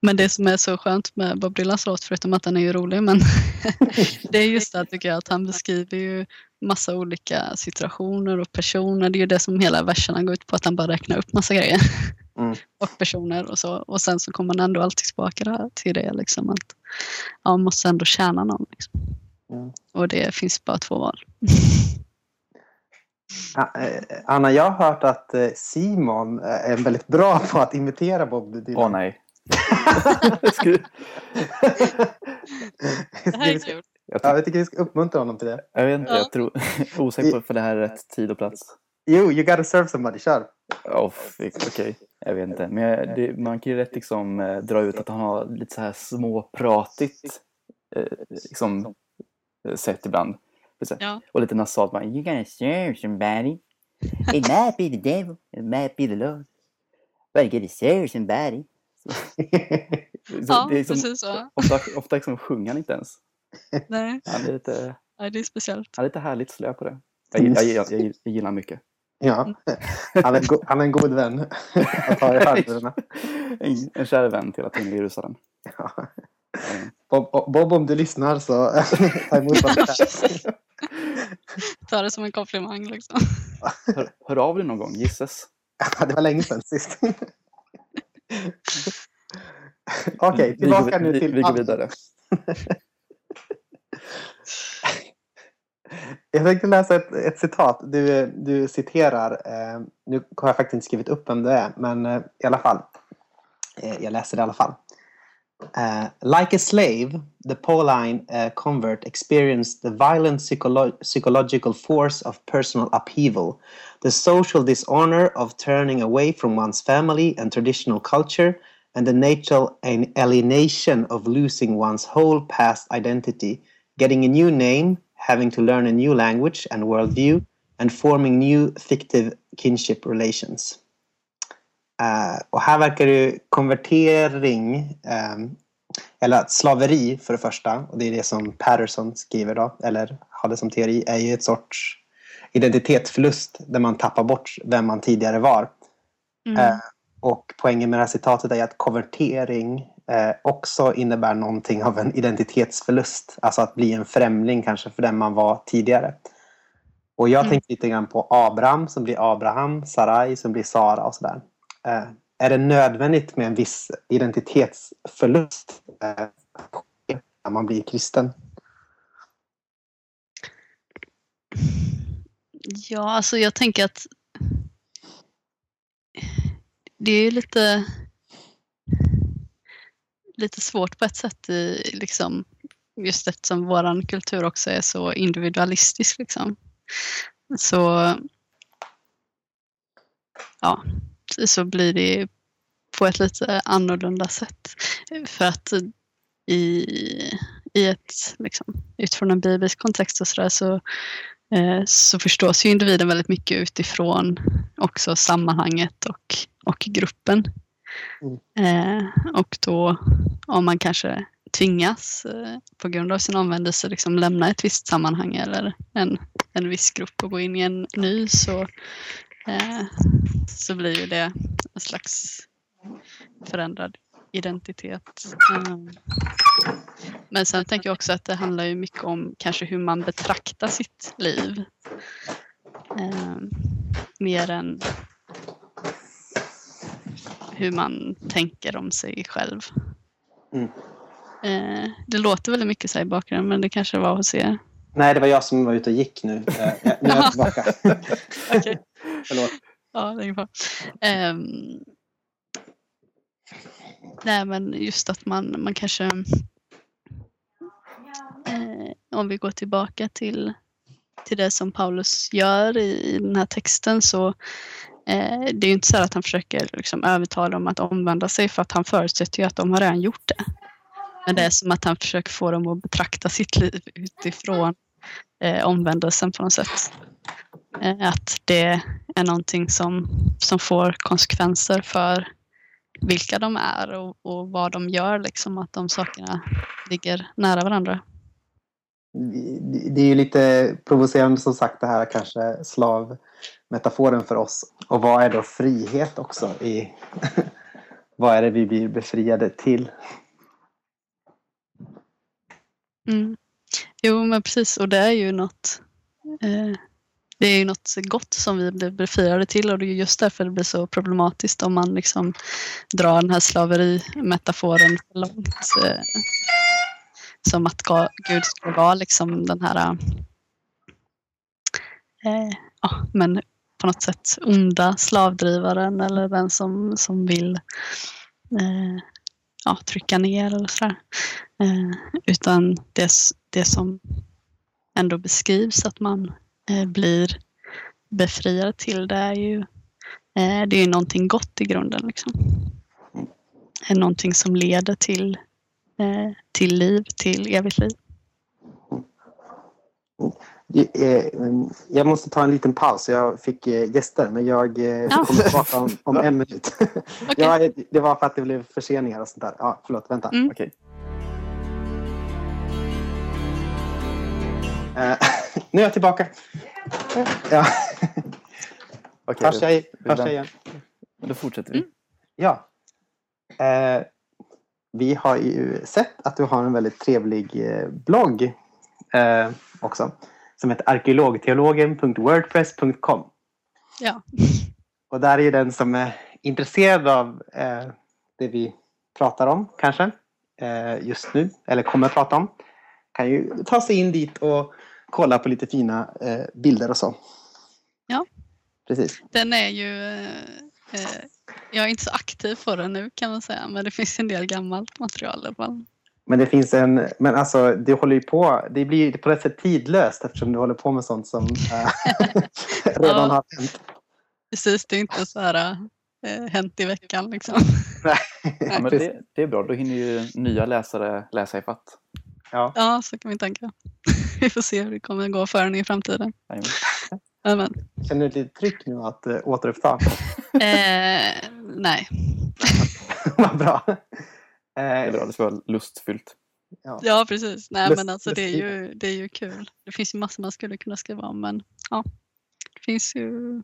Men det som är så skönt med Bob Dylans låt, förutom att den är ju rolig, men det är just det tycker jag, att han beskriver ju massa olika situationer och personer. Det är ju det som hela verserna går ut på, att han bara räknar upp massa grejer. Mm. och personer och så. Och sen så kommer man ändå alltid tillbaka till det, liksom att ja, man måste ändå tjäna någon. Liksom. Mm. Och det finns bara två val. Eh, Anna, jag har hört att eh, Simon eh, är väldigt bra på att imitera Bob Dylan. Åh nej. Ska- Det här är kul. jag, Ja, jag tycker vi ska uppmuntra honom till det. jag vet inte, Ja. jag tror... Osäker på för det här är rätt tid och plats. Jo, you gotta serve somebody, kör. Oh, Okej, jag vet inte. Men jag, det, man kan ju rätt liksom eh, dra ut att han har lite så här småpratigt eh, liksom, eh, sätt ibland. Ja. Och lite nasalt. Man, you gotta serve somebody. It might be the devil, it might be the Lord. But you gotta serve somebody. Så Ja, det är som, precis så. Ofta, ofta liksom sjunger han inte ens. Nej, Han är lite, nej, det är speciellt. han är lite härligt slö på det. Jag, jag, jag, jag, jag gillar mycket. Ja, han är, en go- han är en god vän att ha i hörlurarna. En, en kär vän till att himla Jerusalem. Ja. Mm. Bob, Bob, om du lyssnar så ta emot vad det. Ta det som en komplimang liksom. Hör, hör av dig någon gång, gisses. Ja, Det var länge sedan sist. Okej, Vi går- tillbaka nu vi, till... vi går vidare. Jag tänkte läsa ett, ett citat. Du, du citerar, eh, nu har jag faktiskt inte skrivit upp vem det är, men eh, i alla fall. Eh, jag läser det i alla fall. Uh, like a slave, the Pauline uh, convert experienced the violent psycholo- psychological force of personal upheaval, the social dishonor of turning away from one's family and traditional culture, and the natural alienation of losing one's whole past identity, getting a new name, having to learn a new language and worldview, and forming new fictive kinship relations. Eh, och här verkar det konvertering, eh, eller att slaveri för det första, och det är det som Patterson skriver då, eller hade som teori, är ju ett sorts identitetsförlust där man tappar bort vem man tidigare var. Mm. Eh, och poängen med det här citatet är att konvertering eh, också innebär någonting av en identitetsförlust. Alltså att bli en främling kanske för den man var tidigare. Och jag Mm. tänker lite grann på Abraham som blir Abraham, Sarai som blir Sara och sådär. Eh, är det nödvändigt med en viss identitetsförlust eh, när man blir kristen? Ja, alltså jag tänker att det är ju lite, lite svårt på ett sätt i liksom just eftersom vår kultur också är så individualistisk liksom. Så ja, så blir det på ett lite annorlunda sätt. För att i, i ett, liksom, utifrån en biblisk kontext och sådär så, eh, så förstås ju individen väldigt mycket utifrån också sammanhanget och, och gruppen. Mm. Eh, och då om man kanske tvingas eh, på grund av sin omvändelse liksom lämna ett visst sammanhang eller en, en viss grupp och gå in i en ny så, eh, så blir ju det en slags förändrad identitet. Mm. Men sen tänker jag också att det handlar ju mycket om kanske hur man betraktar sitt liv. Eh, mer än hur man tänker om sig själv. Mm. Uh, det låter väldigt mycket så i bakgrunden men det kanske var hos er. Nej, det var jag som var ute och gick nu. Eh, nu är jag tillbaka. Förlåt. Ja, det är bra. Ehm, nej, men just att man, man kanske... eh, om vi går tillbaka till, till det som Paulus gör i, i den här texten så eh, Eh, det är ju inte så att han försöker liksom övertala dem att omvända sig för att han förutsätter ju att de har redan gjort det. Men det är som att han försöker få dem att betrakta sitt liv utifrån eh, omvändelsen på något sätt. Eh, att det är någonting som, som får konsekvenser för vilka de är och, och vad de gör, liksom att de sakerna ligger nära varandra. Det- är ju lite provocerande som sagt det här kanske slavmetaforen för oss. Och vad är då frihet också? I vad är det vi blir befriade till? Mm. Jo, men precis. Och det är ju något eh, det är ju något gott som vi blir befriade till och det är just därför det blir så problematiskt om man liksom drar den här slaverimetaforen för långt. Eh, som att Gud skulle vara liksom den här eh, ja, men på något sätt onda slavdrivaren eller den som, som vill eh, ja, trycka ner eller sådär. Eh, utan det, det som ändå beskrivs att man eh, blir befriad till det är ju, eh, det är ju någonting gott i grunden. Liksom. Eh, Någonting som leder till, eh, till liv, till evigt liv. Är- Jag måste ta en liten paus. Jag fick eh, gäster men jag eh, Ja. kommer tillbaka om, om en minut. Okej. Ja, det var för att det blev förseningar och sånt där. Ja, förlåt, vänta. Mm. Eh, nu är jag tillbaka. Ja, Okej, hörs jag, hörs jag igen? Då fortsätter vi. Mm. Ja. Eh, vi har ju sett att du har en väldigt trevlig eh, blogg eh, också. Som heter arkeologteologen.wordpress.com. Ja. Och där är ju den som är intresserad av eh, det vi pratar om kanske eh, just nu eller kommer att prata om. Kan ju ta sig in dit och kolla på lite fina eh, bilder och så. Ja. Precis. Den är ju... eh, Jag är inte så aktiv på den nu kan man säga, men det finns en del gammalt material i alla fall. Men det finns en, men alltså det håller ju på, det blir på ett sätt tidlöst eftersom du håller på med sånt som eh, redan Ja. har hänt. Precis, det är inte så här eh, hänt i veckan liksom. Ja, men det, det är bra, då hinner ju nya läsare läsa i fatt. Ja. Ja, så kan vi tänka. Vi får se hur det kommer gå för den i framtiden. Amen. Känner du ett litet tryck nu att uh, återuppta? Eh, nej. Vad bra. Det Eh, det ska vara lustfyllt. ja. Ja, precis. Nej, Lust- men alltså det är, ju, det är ju kul. Det finns ju massor man skulle kunna skriva om, men ja, det finns ju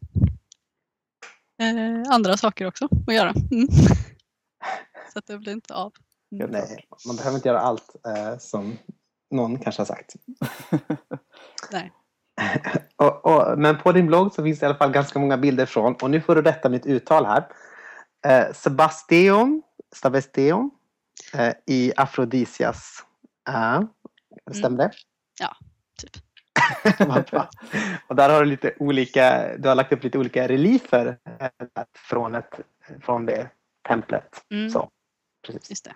eh, andra saker också att göra. Mm. Så att det blir inte av. Klart. Nej, man behöver inte göra allt eh, som någon kanske har sagt. Nej. Och, och, men på din blogg så finns det i alla fall ganska många bilder från, och nu får du rätta mitt uttal här. Eh, Sebastian, Stavestion eh, i Afrodisias. Ja, stämmer det? typ. och där har du lite olika, du har lagt upp lite olika reliefer eh, från, ett, från det templet. Mm. Så, precis. Just det.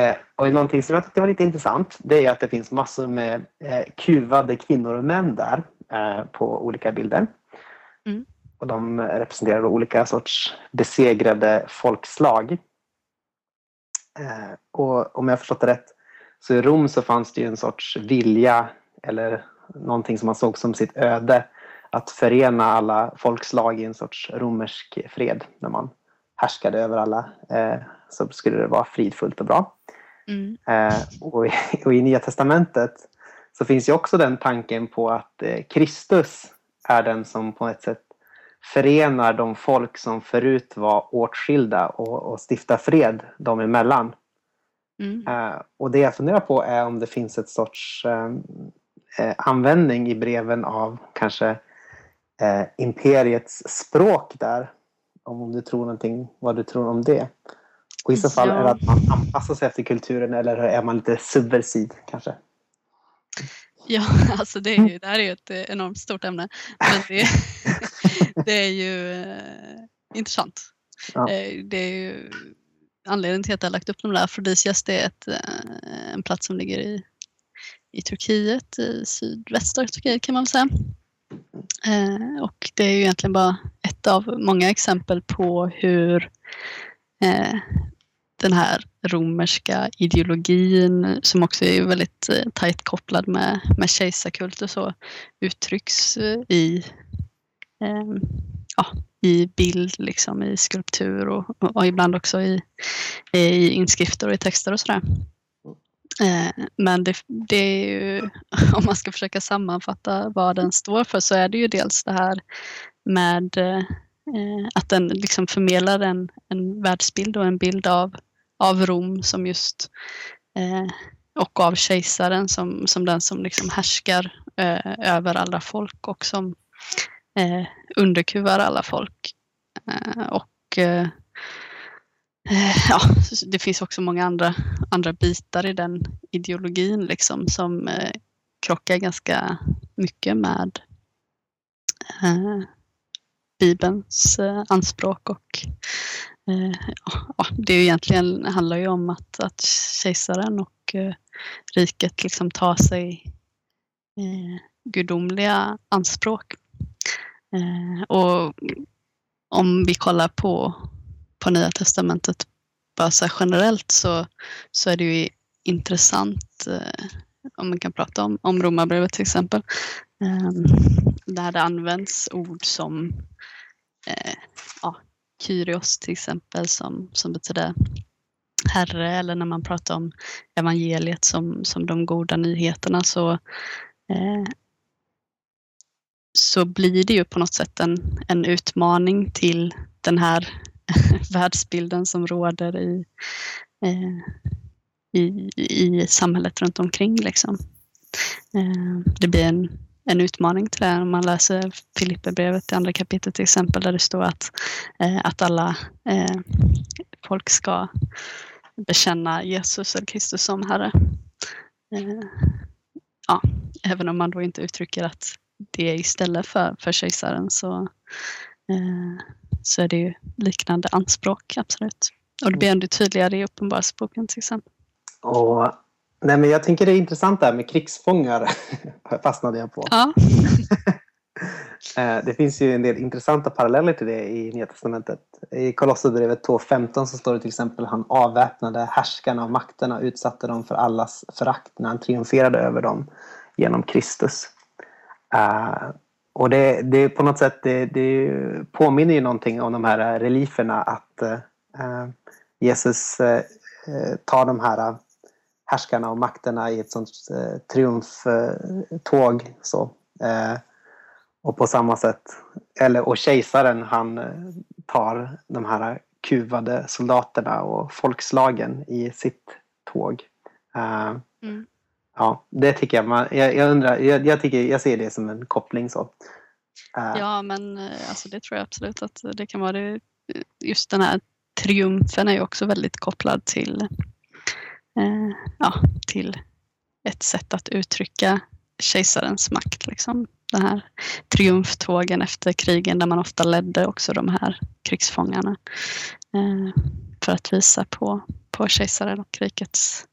Eh, och någonting som jag tyckte var lite intressant det är att det finns massor med eh, kuvade kvinnor och män där eh, på olika bilder. Mm. Och de representerar olika sorts besegrade folkslag. Och om jag förstått det rätt så i Rom så fanns det ju en sorts vilja eller någonting som man såg som sitt öde att förena alla folkslag i en sorts romersk fred. När man härskade över alla så skulle det vara fridfullt och bra. Mm. Eh, och, i, och i Nya Testamentet så finns ju också den tanken på att eh, Kristus är den som på ett sätt förenar de folk som förut var åtskilda och, och stiftar fred dem emellan. Mm. Eh, och det jag funderar på är om det finns ett sorts eh, eh, användning i breven av kanske imperiets språk där. Om, om du tror någonting, vad du tror om det. Och i så fall Ja. är det att man anpassar sig efter kulturen eller är man lite subversiv kanske? Ja, alltså det, är ju, det här är ju ett enormt stort ämne. Men det, det är ju eh, intressant. Ja. Eh, det är ju anledningen till att jag har lagt upp de där. Afrodisias det är ett, eh, en plats som ligger i, i Turkiet, i sydvästra Turkiet kan man väl säga. Eh, och det är ju egentligen bara ett av många exempel på hur eh, den här romerska ideologin som också är väldigt eh, tajt kopplad med, med kejsarkult och så uttrycks eh, i, eh, ja, i bild, liksom, i skulptur och, och ibland också i, i inskrifter och i texter och sådär. Eh, men det, det är ju, om man ska försöka sammanfatta vad den står för så är det ju dels det här med eh, Eh, att den liksom förmedlar en, en världsbild och en bild av, av Rom som just eh, och av kejsaren som, som den som liksom härskar eh, över alla folk och som eh, underkuvar alla folk. Eh, och eh, eh, ja, det finns också många andra, andra bitar i den ideologin liksom som eh, krockar ganska mycket med eh, Bibelns eh, anspråk och eh, ja, det är ju egentligen handlar ju om att, att kejsaren och eh, riket liksom tar sig eh, gudomliga anspråk. Eh, och om vi kollar på, på Nya Testamentet bara så här generellt så, så är det ju intressant eh, om man kan prata om, om Romarbrevet till exempel. Eh, där det används ord som eh, ja, Kyrios till exempel som, som betyder Herre eller när man pratar om evangeliet som, som de goda nyheterna så, eh, så blir det ju på något sätt en, en utmaning till den här världsbilden som råder i, eh, i, i samhället runt omkring. Liksom. Eh, det blir en, en utmaning till det om man läser Filipperbrevet i andra kapitlet till exempel där det står att, eh, att alla eh, folk ska bekänna Jesus eller Kristus som Herre. Eh, ja, även om man då inte uttrycker att det är istället för, för kejsaren så, eh, så är det ju liknande anspråk, absolut. Och det blir ännu tydligare i Uppenbarelseboken till exempel. Och, nej men jag tänker det är intressant där med krigsfångar. fastnade jag på. Ja, Eh, Det finns ju en del intressanta paralleller till det i Nya Testamentet. I Kolosserbrevet 2.15 så står det till exempel han avväpnade härskarna och makterna och utsatte dem för allas förakt när han triumferade över dem genom Kristus. Eh, och det, det är på något sätt det, det påminner ju någonting om de här relieferna att eh, Jesus eh, tar de här härskarna och makterna i ett sånt eh, triumftåg. Så. Eh, och på samma sätt, eller och kejsaren han eh, tar de här kuvade soldaterna och folkslagen i sitt tåg. Eh, Mm. Ja, det tycker jag. Man, jag, jag undrar, jag, jag, tycker, jag ser det som en koppling så. Eh, ja men eh, alltså, det tror jag absolut att det kan vara. Det. Just den här triumfen är ju också väldigt kopplad till, eh, ja, till ett sätt att uttrycka kejsarens makt. Liksom. Den här triumftågen efter krigen där man ofta ledde också de här krigsfångarna. Eh, för att visa på, på kejsaren och rikets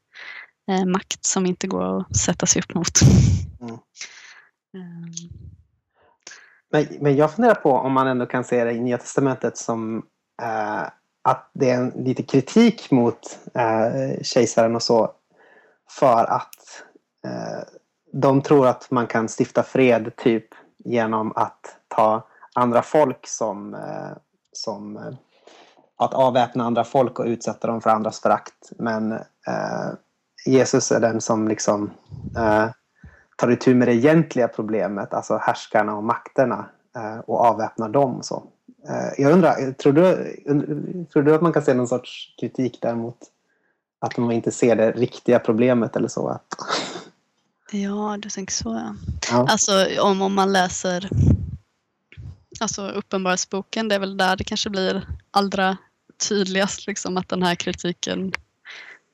eh, makt som inte går att sätta sig upp mot. Mm. Um. Men, men jag funderar på om man ändå kan se det i Nya Testamentet som eh, att det är en, lite kritik mot eh, kejsaren och så för att eh, de tror att man kan stifta fred typ genom att ta andra folk som, eh, som eh, att avväpna andra folk och utsätta dem för andras förakt. Men eh, Jesus är den som liksom eh, tar itu med det egentliga problemet, alltså härskarna och makterna eh, och avväpnar dem. Så. Eh, jag undrar, tror du, tror du att man kan se någon sorts kritik däremot att man inte ser det riktiga problemet eller så? Ja, du tänker så ja. ja. Alltså om, om man läser alltså Uppenbarelseboken, det är väl där det kanske blir allra tydligast liksom att den här kritiken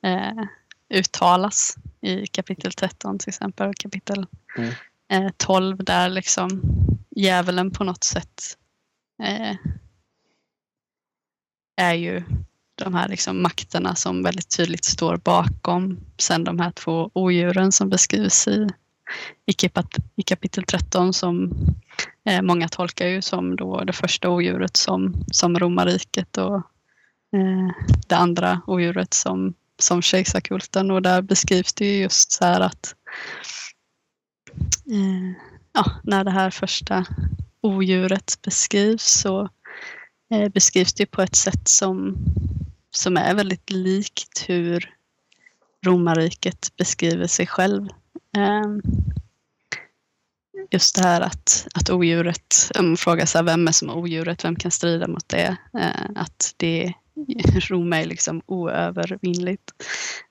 eh, uttalas i kapitel 13 till exempel och kapitel mm. eh, 12 där liksom djävulen på något sätt eh, är ju de här liksom makterna som väldigt tydligt står bakom sen de här två odjuren som beskrivs i, i, i kapitel 13 som eh, många tolkar ju som då det första odjuret som, som romarriket och eh, det andra odjuret som, som kejsarkulten. Och där beskrivs det ju just så här att eh, ja, när det här första odjuret beskrivs så eh, beskrivs det på ett sätt som, som är väldigt likt hur romarriket beskriver sig själv. Eh, just det här att, att odjuret, man frågar sig vem är som odjuret, vem kan strida mot det? Eh, att det Rom är liksom oövervinnligt.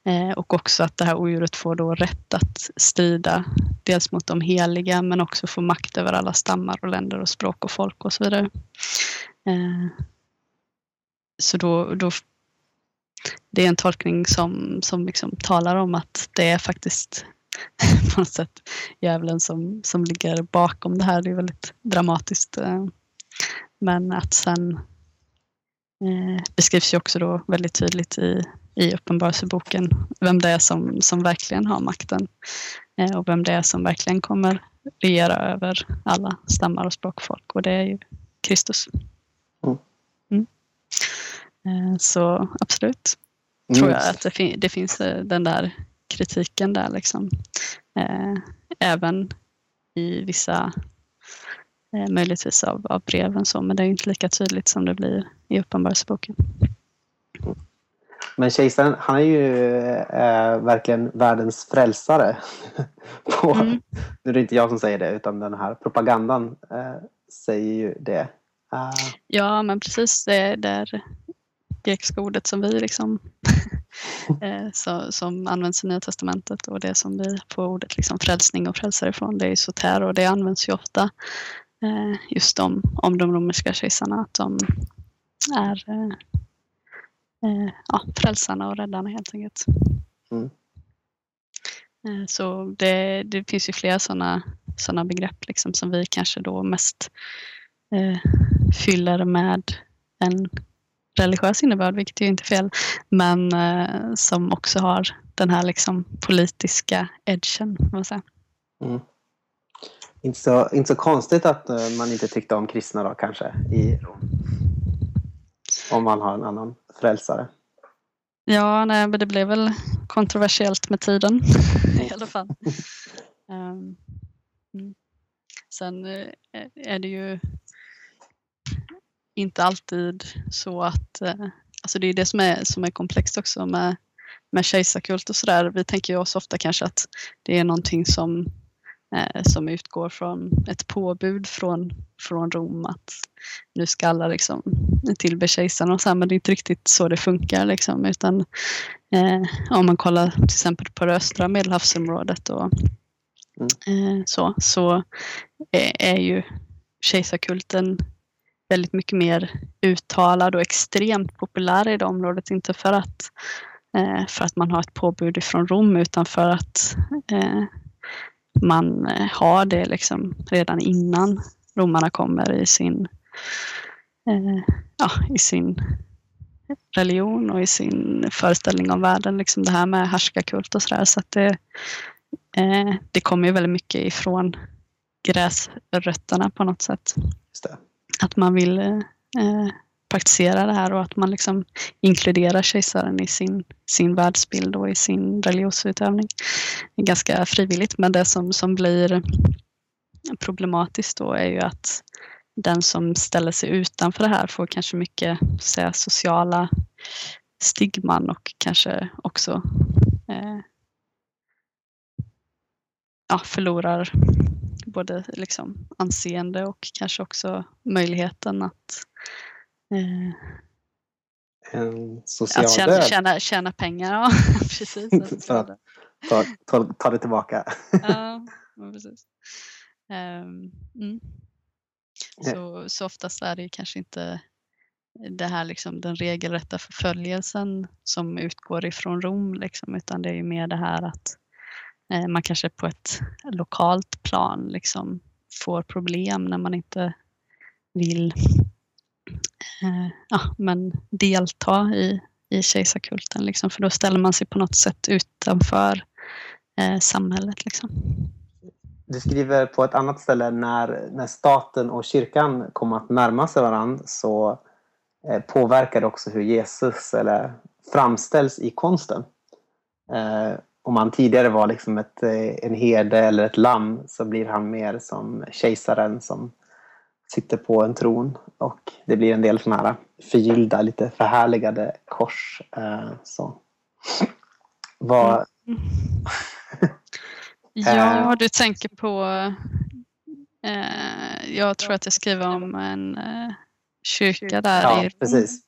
Eh, och också att det här odjuret får då rätt att strida dels mot de heliga men också få makt över alla stammar och länder och språk och folk och så vidare. Eh, så då, då det är en tolkning som, som liksom talar om att det är faktiskt på något sätt djävulen som, som ligger bakom det här. Det är väldigt dramatiskt. Eh, men att sen beskrivs ju också då väldigt tydligt i, i Uppenbarelseboken vem det är som, som verkligen har makten eh, och vem det är som verkligen kommer regera över alla stammar och språkfolk och det är ju Kristus. Mm. mm. Eh, så absolut mm. tror jag att det, fin det, finns eh, den där kritiken där liksom. Eh, även i vissa Eh, möjligtvis av, av breven så, men det är inte lika tydligt som det blir i Uppenbarelseboken. Men kejsaren, han är ju äh, verkligen världens frälsare. På, mm. Nu är det inte jag som säger det, utan den här propagandan äh, säger ju det. Uh. Ja, men precis. Det är det grekiska ordet som vi liksom så, som används i Nya Testamentet och det som vi får ordet liksom frälsning och frälsare ifrån, det är soter och det används ju ofta Eh, just om, om de romerska kejsarna, att de är eh, eh, ja, frälsarna och räddarna helt enkelt. Mm. Så det, det finns ju flera sådana såna begrepp liksom som vi kanske då mest eh, fyller med en religiös innebörd, vilket är inte fel, men eh, som också har den här liksom politiska edgen. Man säga. Mm. Inte så, inte så konstigt att eh, man inte tyckte om kristna då kanske i Rom. Om man har en annan frälsare. Ja, nej, men det blev väl kontroversiellt med tiden i alla fall. Um, Sen eh, är det ju inte alltid så att, eh, alltså det är det som är, som är komplext också med, med kejsarkult och sådär. Vi tänker ju oss ofta kanske att det är någonting som som utgår från ett påbud från, från Rom att nu ska alla liksom tillbe kejsaren och så här, men det är inte riktigt så det funkar liksom utan eh, om man kollar till exempel på det östra medelhavsområdet och mm. eh, så, så är, ju kejsarkulten väldigt mycket mer uttalad och extremt populär i det området. Inte för att, eh, för att man har ett påbud från Rom utan för att eh, man eh, har det liksom redan innan romarna kommer i sin, eh, ja, i sin religion och i sin föreställning om världen. Liksom det här med härskarkult och sådär. Så att det, eh, det kommer ju väldigt mycket ifrån gräsrötterna på något sätt. Att man vill eh, praktisera det här och att man liksom inkluderar kejsaren i sin, sin världsbild och i sin religionsutövning. Det är ganska frivilligt men det som, som blir problematiskt då är ju att den som ställer sig utanför det här får kanske mycket säga, sociala stigman och kanske också eh, ja, förlorar både liksom anseende och kanske också möjligheten att, en social att tjäna, död. tjäna, tjäna pengar. Ja, precis. Ta, ta, ta det tillbaka. ja, precis. Ehm, mm. Så, så oftast är det kanske inte det här liksom den regelrätta förföljelsen som utgår ifrån Rom liksom, utan det är ju mer det här att eh, man kanske på ett lokalt plan liksom får problem när man inte vill eh, Eh, ja, men delta i, i kejsarkulten liksom, för då ställer man sig på något sätt utanför eh, samhället. Liksom. Du skriver på ett annat ställe när, när staten och kyrkan kom att närma sig varandra så eh, påverkar det också hur Jesus eller, framställs i konsten. Eh, om han tidigare var liksom ett, eh, en herde eller ett lamm så blir han mer som kejsaren som sitter på en tron och det blir en del sådana här förgyllda, lite förhärligade kors. Eh, så. Vad, Ja, du tänker på... Eh, jag tror att jag skriver om en eh, kyrka där ja, i precis.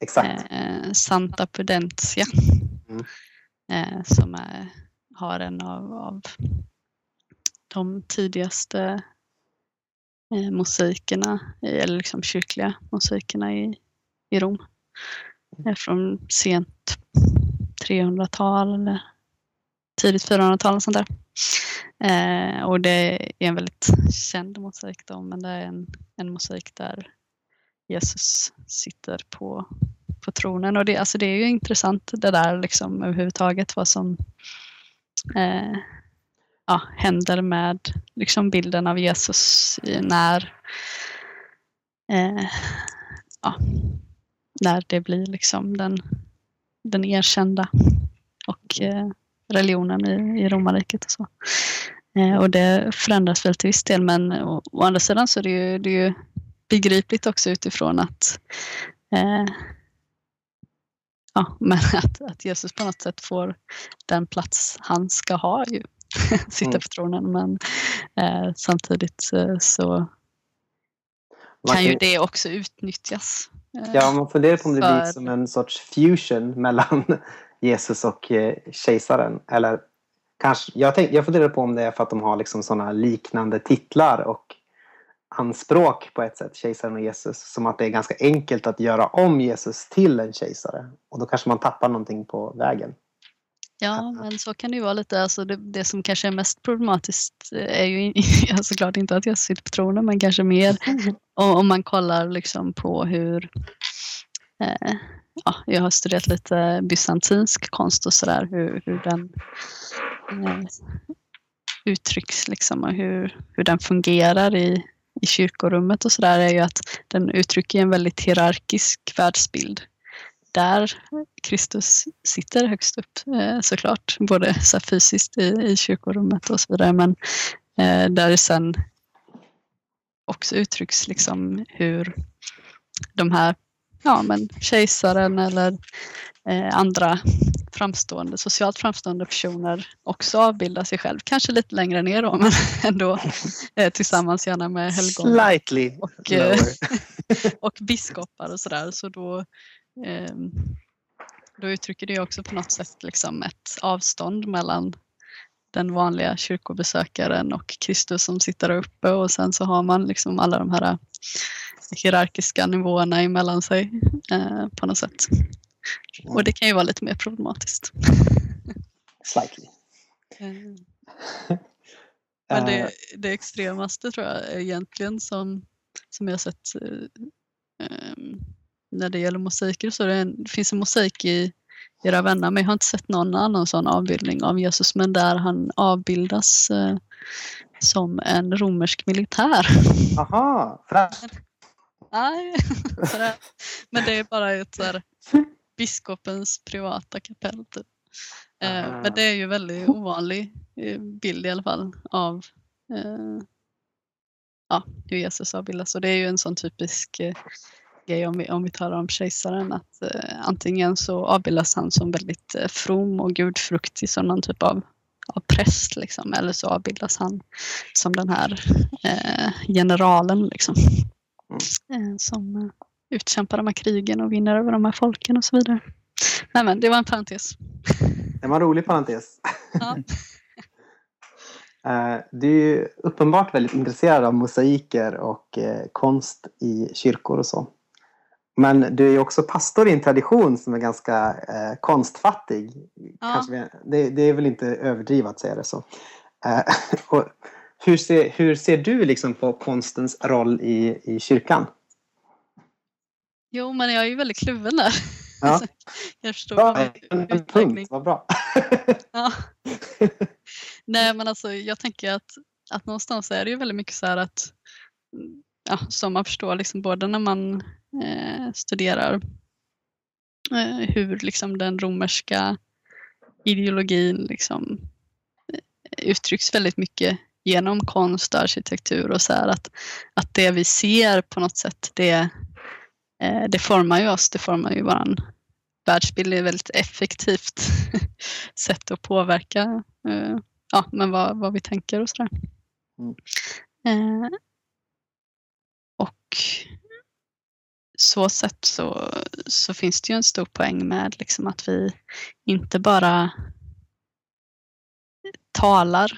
Exakt. eh, Santa Pudentia. Mm. Eh, som är, har en av, av de tidigaste eh, musikerna, i- eller liksom kyrkliga musikerna i, i Rom. Eh, från sent 300-tal eller tidigt 400-tal och sånt där. Eh, och det är en väldigt känd musik då, men det är en, en musik där Jesus sitter på, på tronen. Och det, alltså det är ju intressant det där liksom överhuvudtaget vad som eh, ja, händer med liksom bilden av Jesus när eh, ja, när det blir liksom den, den erkända och eh, religionen i, i romarriket och så. Eh, och det förändras väl till viss del men å, å andra sidan så är det ju, det är ju begripligt också utifrån att eh, ja, men att, att Jesus på något sätt får den plats han ska ha ju. Sitta Mm. på tronen men eh, samtidigt eh, så Man kan ju kan- det också utnyttjas. Eh, Ja, man funderar på om det blir För- som en sorts fusion mellan Jesus och eh, kejsaren. Eller kanske, jag, tänk, jag funderar på om det är för att de har liksom sådana liknande titlar och anspråk på ett sätt, kejsaren och Jesus. Som att det är ganska enkelt att göra om Jesus till en kejsare. Och då kanske man tappar någonting på vägen. Ja, men så kan det ju vara lite. Alltså det, det som kanske är mest problematiskt eh, är ju såklart inte att jag sitter på tronen, men kanske mer om, om man kollar liksom på hur eh, ja, jag har studerat lite bysantinsk konst och sådär, hur, hur den eh, uttrycks liksom och hur, hur den fungerar i, i kyrkorummet och sådär är ju att den uttrycker en väldigt hierarkisk världsbild där Kristus sitter högst upp eh, såklart, både så fysiskt i, i kyrkorummet och så vidare, men eh, där det sen också uttrycks liksom hur de här, ja men kejsaren eller eh, andra framstående, socialt framstående personer också avbildar sig själv, kanske lite längre ner då, men ändå eh, tillsammans gärna med helgon Slightly och, eh, och biskopar och sådär. Så då, då uttrycker det också på något sätt liksom ett avstånd mellan den vanliga kyrkobesökaren och Kristus som sitter där uppe och sen så har man liksom alla de här hierarkiska nivåerna emellan sig eh, på något sätt. Och det kan ju vara lite mer problematiskt. Slightly. Mm. Men det, Eh, det extremaste tror jag egentligen som, som jag sett eh, ehm, när det gäller mosaiker så det, en, det finns en mosaik i, i Ravenna men jag har inte sett någon annan sån avbildning av Jesus men där han avbildas eh, som en romersk militär. Aha, fräscht. Nej, men det är bara ett så här, biskopens privata kapell. Typ. Eh, men det är ju väldigt ovanlig eh, bild i alla fall av eh, ja, hur Jesus avbildas. Och det är ju en sån typisk eh, grej om vi, om vi talar om kejsaren att eh, antingen så avbildas han som väldigt eh, from och gudfruktig som någon typ av, av präst liksom, eller så avbildas han som den här eh, generalen liksom. Eh, som eh, utkämpar de här krigen och vinner över de här folken och så vidare. Nej men det var en parentes. Det var en rolig parentes. Ja. Eh, Du är uppenbart väldigt intresserad av mosaiker och konst i kyrkor och så. Men du är också pastor i en tradition som är ganska eh, konstfattig. Kanske vi, det, det är väl inte överdrivet att säga det så. Eh, hur, ser, hur ser du liksom på konstens roll i, i kyrkan? Jo men jag är ju väldigt kluven där. Ja. jag förstår Bra, en, en punkt, vad bra. Ja. Nej men alltså jag tänker att, att någonstans är det ju väldigt mycket så här att ja, som man förstår liksom både när man eh, studerar eh, hur liksom den romerska ideologin liksom eh, uttrycks väldigt mycket genom konst och arkitektur och så här att, att det vi ser på något sätt det, eh, det formar ju oss, det formar ju våran världsbild är ett väldigt effektivt sätt att påverka eh, ja, men vad, vad vi tänker och sådär. Mm. Så sätt så, så finns det ju en stor poäng med liksom att vi inte bara talar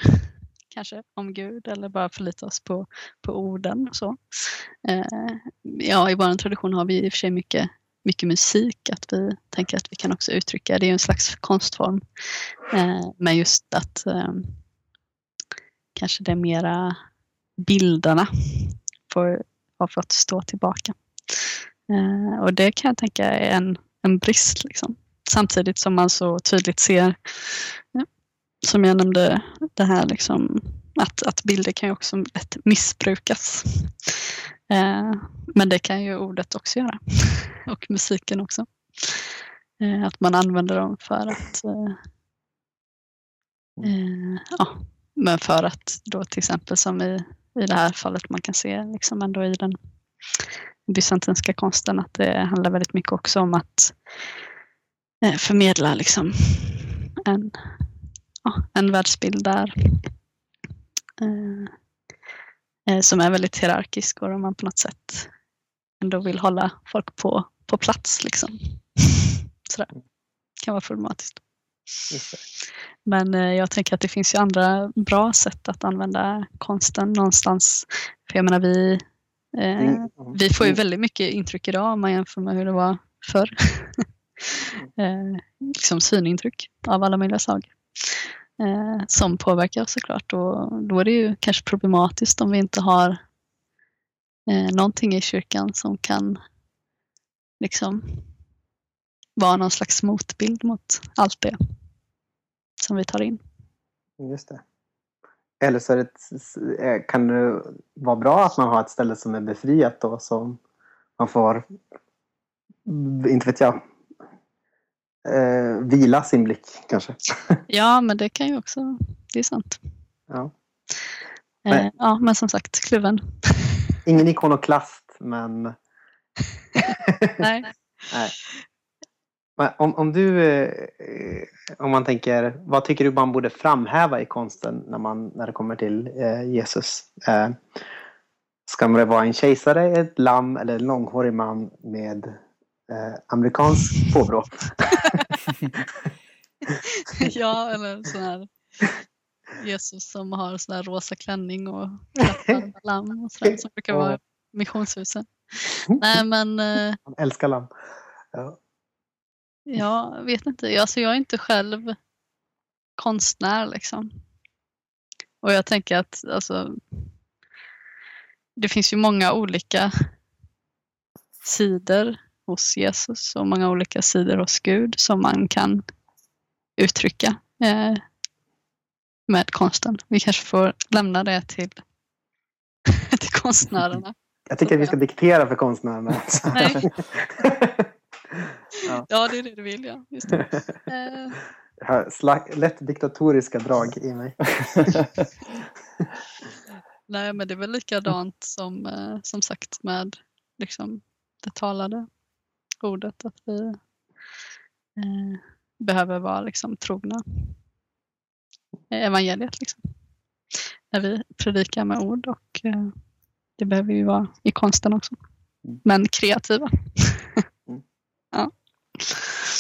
kanske om Gud eller bara förlitar oss på, på orden och så. Eh, ja, i vår tradition har vi i och för sig mycket mycket musik, att vi tänker att vi kan också uttrycka, det är ju en slags konstform. Eh, men just att eh, kanske det är mera bilderna får, har fått stå tillbaka. Eh, och det kan jag tänka är en, en brist. Liksom. Samtidigt som man så tydligt ser, ja, som jag nämnde, det här liksom, att, att bilder kan ju också lätt missbrukas. Eh, men det kan ju ordet också göra. Och musiken också. Eh, att man använder dem för att eh, eh, ja, men för att då till exempel som i, i det här fallet man kan se liksom ändå i den bysantinska konsten att det handlar väldigt mycket också om att eh, förmedla liksom en, ja, en världsbild där eh, eh som är väldigt hierarkisk och där man på något sätt ändå vill hålla folk på, på plats. Liksom. Sådär. kan vara problematiskt. Men eh, jag tänker att det finns ju andra bra sätt att använda konsten någonstans. För jag menar vi, eh, Mm. vi får ju väldigt mycket intryck idag om man jämför med hur det var förr. eh, liksom synintryck av alla möjliga slag. Eh, som påverkar oss såklart och då är det ju kanske problematiskt om vi inte har eh, någonting i kyrkan som kan liksom vara någon slags motbild mot allt det som vi tar in. Just det. Eller så är det, eh, kan det vara bra att man har ett ställe som är befriat då som man får, inte vet jag, eh, vila sin blick kanske. Ja, men det kan ju också, det är sant. Ja. Eh, Nej. ja, men som sagt, kluven. Ingen ikonoklast men Nej. Nej. Om, om du, eh, om man tänker, vad tycker du man borde framhäva i konsten när, man, när det kommer till eh, Jesus? Eh, ska det vara en kejsare, ett lamm eller en långhårig man med amerikansk påbrå? ja, eller sån här Jesus som har sån här rosa klänning och lamm och sådär som brukar vara i missionshuset. Nej, men Han älskar lamm. Ja. Jag vet inte. Alltså, jag är inte själv konstnär liksom. Och jag tänker att alltså, det finns ju många olika sidor hos Jesus och många olika sidor hos Gud som man kan uttrycka eh, med konsten. Vi kanske får lämna det till, till konstnärerna. Jag tycker att vi ska diktera för konstnärerna. Nej. Ja. Ja, det är det du vill, ja. Just det. Eh, Jag har lätt diktatoriska drag i mig. nej, men det är väl likadant som, eh, som sagt med liksom, det talade ordet. Att vi eh, behöver vara liksom, trogna evangeliet. Liksom. När vi predikar med ord och eh, det behöver vi vara i konsten också. Mm. Men kreativa.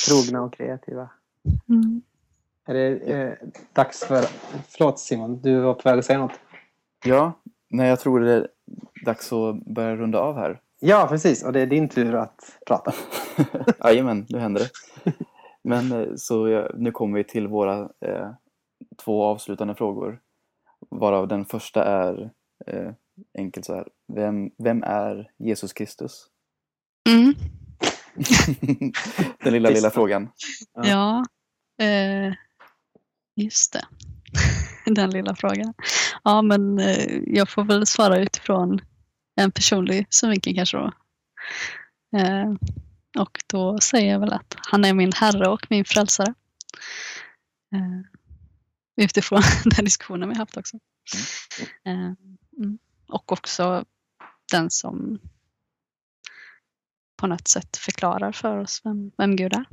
Trogna och kreativa. Mm. Är det eh, dags för... Förlåt Simon, du var på väg att säga något. Ja, nej, jag tror det är dags att börja runda av här. Ja, precis. Och det är din tur att prata. Jajamän, nu händer det. Men eh, så ja, nu kommer vi till våra eh, två avslutande frågor. Varav den första är eh, enkelt så här. Vem, vem är Jesus Kristus? Mm. den lilla, lilla frågan. Ja. Ja, eh, just det. Den lilla frågan. Ja, men eh, jag får väl svara utifrån en personlig synvinkel kanske då. Eh, och då säger jag väl att han är min herre och min frälsare. Eh, utifrån den diskussionen vi haft också. Eh, mm. Och också den som på något sätt förklarar för oss vem, vem Gud är.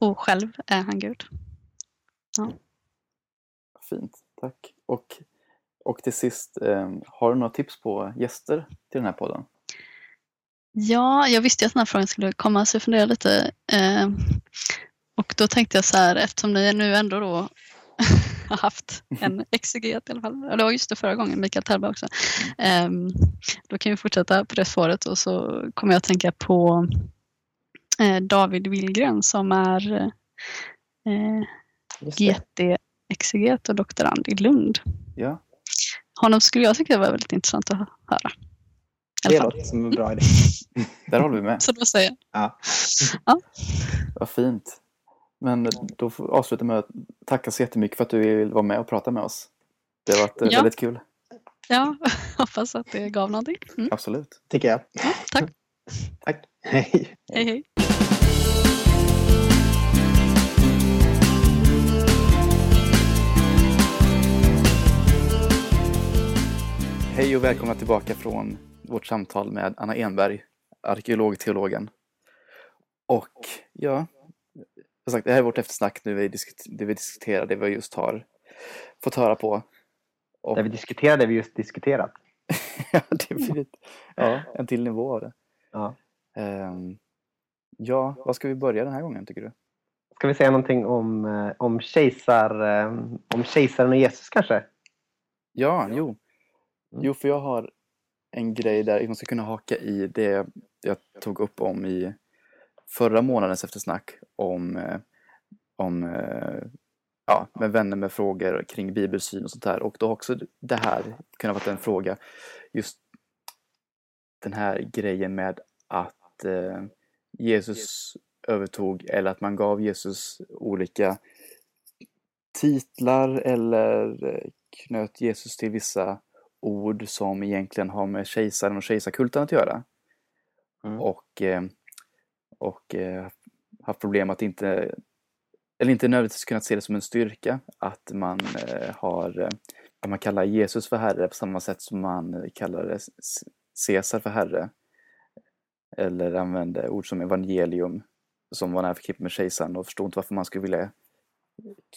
Och själv är han Gud. Fint, tack. Och, och till sist, eh, har du några tips på gäster till den här podden? Ja, jag visste ju att den här frågan skulle komma så jag funderade lite. Eh, och då tänkte jag så här, eftersom ni nu ändå då har haft en exeget i alla fall. Det var just det förra gången, Mikael Terberg också. Eh, då kan vi fortsätta på det spåret och så kommer jag att tänka på eh, David Willgren som är eh. GT-exeget och doktorand i Lund. Ja, Honom skulle jag tycka var väldigt intressant att höra. Det låter som en bra idé. där håller vi med. Så då säger jag. Ja. Vad fint. Men då får vi avsluta med att tacka så jättemycket för att du vill vara med och prata med oss. Det har varit eh, Ja. väldigt kul. Ja, hoppas att det gav någonting. Mm. Absolut. Tycker jag. Ja, tack. Tack. Hej. Hej hej. Hej och välkomna tillbaka från vårt samtal med Anna Enberg, arkeologteologen. Och ja, som sagt, det här är vårt eftersnack nu, vi det vi diskuterar, det vi just har fått höra på. Och, Det vi diskuterade vi just diskuterat. ja, det blir ett, ja, en till nivå av det. Ja. Ehm, ja, vad ska vi börja den här gången tycker du? Ska vi säga någonting om, eh, om, kejsar, eh, om kejsaren och Jesus kanske? Ja, jo. Mm. Jo, för jag har en grej där man ska kunna haka i det jag tog upp om i förra månadens eftersnack om, eh, om eh, ja, med vänner med frågor kring bibelsyn och sånt där. Och då har också det här kunnat vara en fråga, just den här grejen med att eh, Jesus övertog eller att man gav Jesus olika titlar eller eh, knöt Jesus till vissa ord som egentligen har med kejsaren och kejsarkulten att göra. Mm. Och, eh, och eh, haft problem att inte, eller inte nödvändigtvis kunnat se det som en styrka att man eh, har, eh, att man kallar Jesus för herre på samma sätt som man kallar Caesar för herre. Eller använde ord som evangelium som var nära förknippat med kejsaren och förstod inte varför man skulle vilja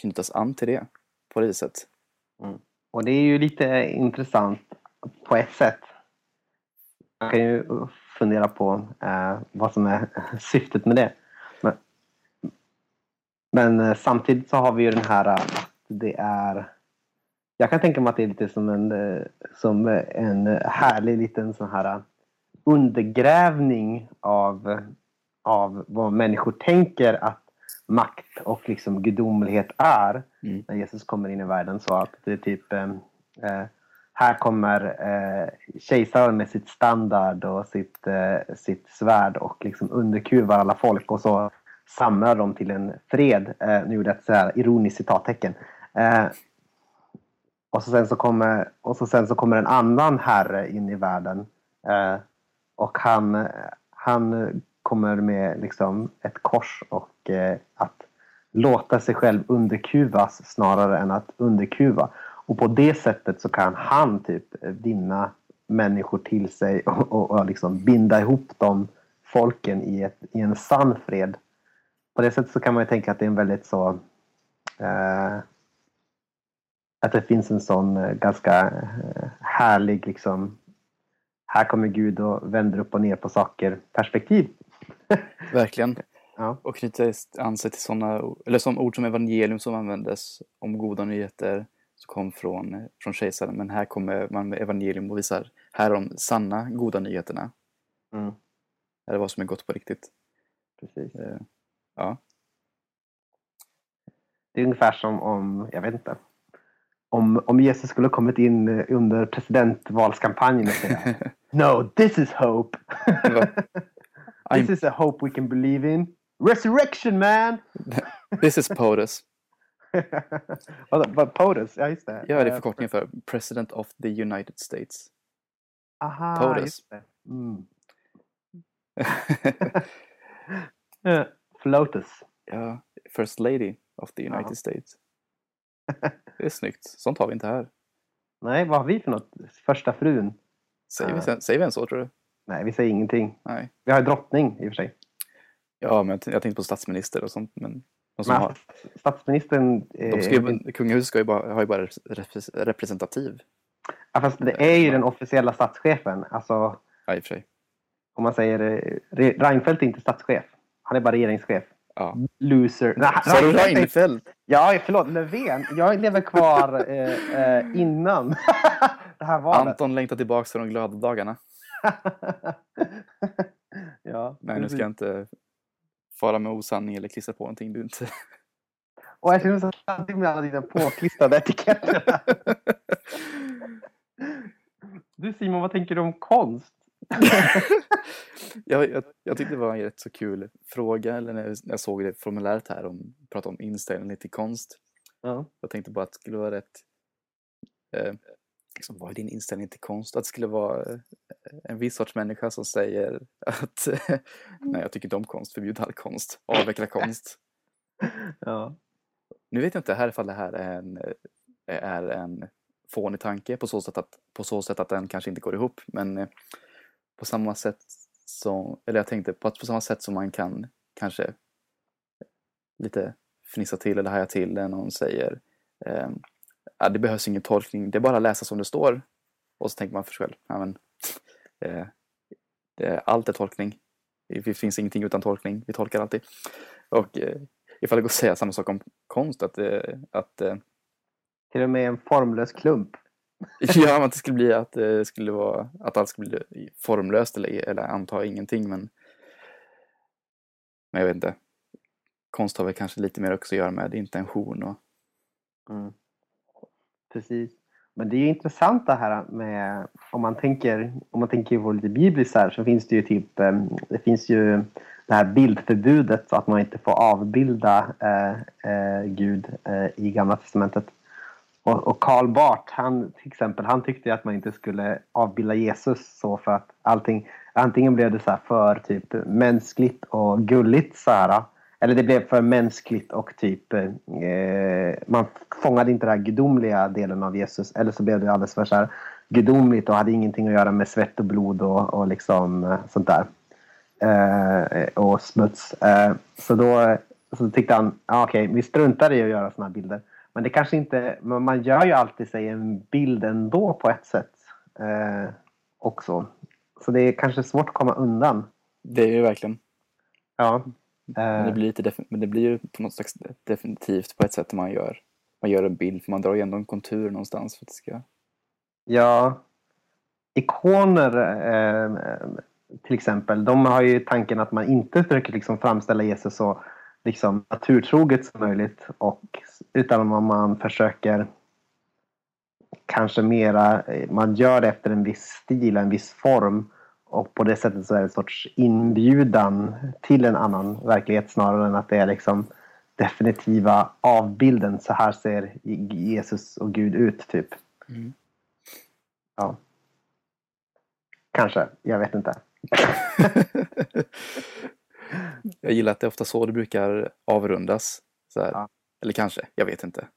knytas an till det på det viset. Mm. Och det är ju lite intressant på ett sätt. Man kan ju fundera på eh, vad som är syftet med det. Men, men eh, samtidigt så har vi ju den här eh, att det är... Jag kan tänka mig att det är lite som en, eh, som en härlig liten sån här undergrävning av, av vad människor tänker att makt och liksom gudomlighet är Mm. när Jesus kommer in i världen så att det är typ eh, Eh, här kommer eh, kejsaren med sitt standard och sitt, eh, sitt svärd och liksom underkuvar alla folk och så samlar de till en fred. Eh, nu gjorde jag ett så här ironiskt citattecken. Eh, och, så sen så kommer, och så sen så kommer en annan herre in i världen. Eh, och han, han kommer med liksom ett kors och eh, att låta sig själv underkuvas snarare än att underkuva. Och på det sättet så kan han typ vinna människor till sig och, och, och liksom binda ihop de folken i, ett, i en sann fred. På det sättet så kan man ju tänka att det är en väldigt så eh, att det finns en sån eh, ganska eh, härlig liksom här kommer Gud och vänder upp och ner på saker perspektiv. Verkligen. Ja. Och knyter an sig till sådana, eller som ord som evangelium som användes om goda nyheter som kom från, från kejsaren. Men här kommer man med evangelium och visar här är de sanna goda nyheterna. Mm, Här är vad som är gott på riktigt. precis. Eh, Ja, Det är ungefär som om, jag vet inte, om, om Jesus skulle kommit in under presidentvalskampanjen och säga No, this is hope! this is a hope we can believe in. Resurrection man! This is POTUS. Vad- POTUS, ja just det. Ja, det är Eh, förkortningen för President of the United States. Aha, POTUS. just det. Mm. Eh, Flotus. ja, First Lady of the United Ja. States. Det är snyggt. Sånt har vi inte här. Nej, vad har vi för något? Första frun? Säger vi, sen- säger vi en så tror du? Nej, vi säger ingenting. Nej. Vi har drottning i och för sig. Ja, men jag tänkte på statsminister och sånt. Men Men har, statsministern... eh, ju, kungahuset ska ju bara, har ju bara repre- representativ. ja, fast det är ju den officiella statschefen. Alltså, Ja, i och för sig. om man säger... eh, Re- Reinfeldt är inte statschef. Han är bara regeringschef. Ja. Loser. Nej, Sa du Reinfeldt? Ja, förlåt. Löfven. Jag lever kvar eh, eh, innan det här valet. Anton längtar tillbaka till de glada dagarna. ja, Nej, nu ska jag inte fara med osanning eller klistra på någonting du inte... Och jag känner så samtidigt med alla dina påklistrade etiketter. Du Simon, vad tänker du om konst? jag, jag, jag tyckte det var en rätt så kul fråga, eller när jag- såg det formuläret här om prata om inställning till konst. Ja. Jag tänkte bara att det skulle vara rätt... Eh, liksom, vad är din inställning till konst? Att det skulle vara eh, en viss sorts människa som säger att nej, jag tycker inte om konst, förbjud all konst, avveckla konst. Ja. Nu vet jag inte här ifall det här är en, eh, är en fånig tanke på så, sätt att, på så sätt att den kanske inte går ihop. Men eh, på samma sätt som, eller jag tänkte på att på samma sätt som man kan kanske lite fnissa till eller haja till när någon säger eh, ja, det behövs ingen tolkning, det är bara att läsa som det står. Och så tänker man för sig själv, ja, men, eh, det, allt är tolkning. Det finns ingenting utan tolkning, vi tolkar alltid. Och eh, ifall det går att säga samma sak om konst, att, eh, att eh, Till och med en formlös klump. Ja, att det skulle bli att det skulle vara att allt skulle bli formlöst eller, eller anta ingenting. Men, men jag vet inte. Konst har väl kanske lite mer också att göra med intention och Mm. Precis. Men det är ju intressant det här med om man tänker om man tänker på lite bibliskt här så finns det ju typ eh, det finns ju det här bildförbudet så att man inte får avbilda eh, eh, Gud eh, i Gamla Testamentet. Och, och Karl Barth, han till exempel, han tyckte att man inte skulle avbilda Jesus så för att allting, antingen blev det så här för typ mänskligt och gulligt så här. Eller det blev för mänskligt och typ eh, man fångade inte den här gudomliga delen av Jesus. Eller så blev det alldeles för så här gudomligt och hade ingenting att göra med svett och blod och, och liksom eh, sånt där. Eh, och smuts. Eh, så då så tyckte han, ah, okej, vi struntar i att göra såna här bilder. Men det kanske inte, man gör ju alltid sig en bild ändå på ett sätt. Eh, också. Så det är kanske svårt att komma undan. det är ju verkligen. Ja. Men det Eh, blir, lite men det blir ju på något slags definitivt på ett sätt man gör. Man gör en bild för man drar ju ändå en kontur någonstans för att det ska... Ja, ikoner eh, till exempel, de har ju tanken att man inte försöker liksom framställa Jesus så liksom naturtroget som möjligt och utan att man försöker kanske mera, eh, man gör det efter en viss stil, en viss form och på det sättet så är det en sorts inbjudan till en annan verklighet snarare än att det är liksom definitiva avbilden. Så här ser Jesus och Gud ut, typ. Mm. Ja. Kanske, jag vet inte. jag gillar att det är ofta så det brukar avrundas. Så. Ja. Eller kanske, jag vet inte.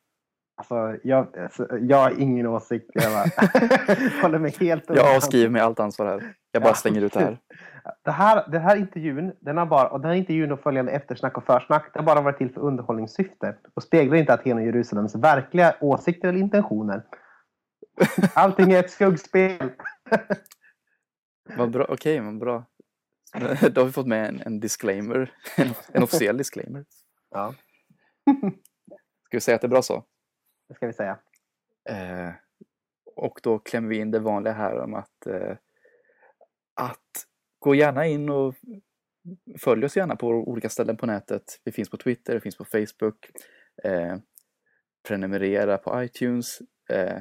Alltså, jag, alltså, jag har ingen åsikt. Jag bara, håller mig helt Jag avskriver mig allt ansvar här. Jag bara Ja. slänger ut det här. Det här, den här intervjun, den har bara, och den här intervjun och följande eftersnack och försnack, det har bara varit till för underhållningssyfte och speglar inte Aten och Jerusalems verkliga åsikter eller intentioner. Allting är ett skuggspel. Vad bra, okej, men bra. Då har vi fått med en, en disclaimer. En, en officiell disclaimer. Ja, Ska vi säga att det är bra så? Det ska vi säga. Eh, och då klämmer vi in det vanliga här om att, eh, att gå gärna in och följ oss gärna på olika ställen på nätet. Vi finns på Twitter, vi finns på Facebook. Eh, prenumerera på iTunes. Eh,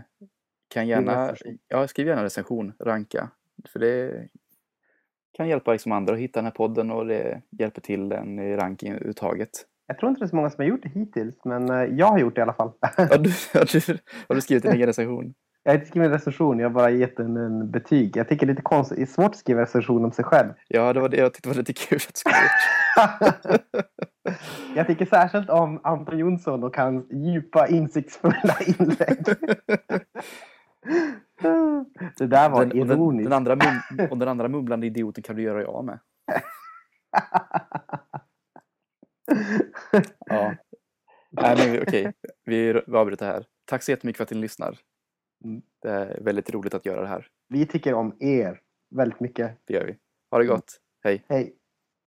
kan gärna, ja, skriv gärna en recension, ranka. För det kan hjälpa liksom andra att hitta den här podden och det hjälper till den i ranking överhuvudtaget. Jag tror inte det är så många som har gjort det hittills, men eh, jag har gjort det i alla fall. Har du, har du, har du skrivit en egen recension? Jag har inte skrivit en recension, jag har bara gett den en betyg. Jag tycker det är lite konstigt, det är svårt att skriva en recension om sig själv. Ja, det var det jag tyckte var lite kul att gjort. jag tycker särskilt om Anton Jonsson och hans djupa insiktsfulla inlägg. det där var Den, och den, ironiskt. den andra mum, och den andra mumlande idioten kan du göra jag med. Ja. Nej, men okej, vi vi avbryter här. Tack så jättemycket för att ni lyssnar. Mm. Det är väldigt roligt att göra det här. Vi tycker om er väldigt mycket. Det gör vi. Ha det gott. Hej. Hej!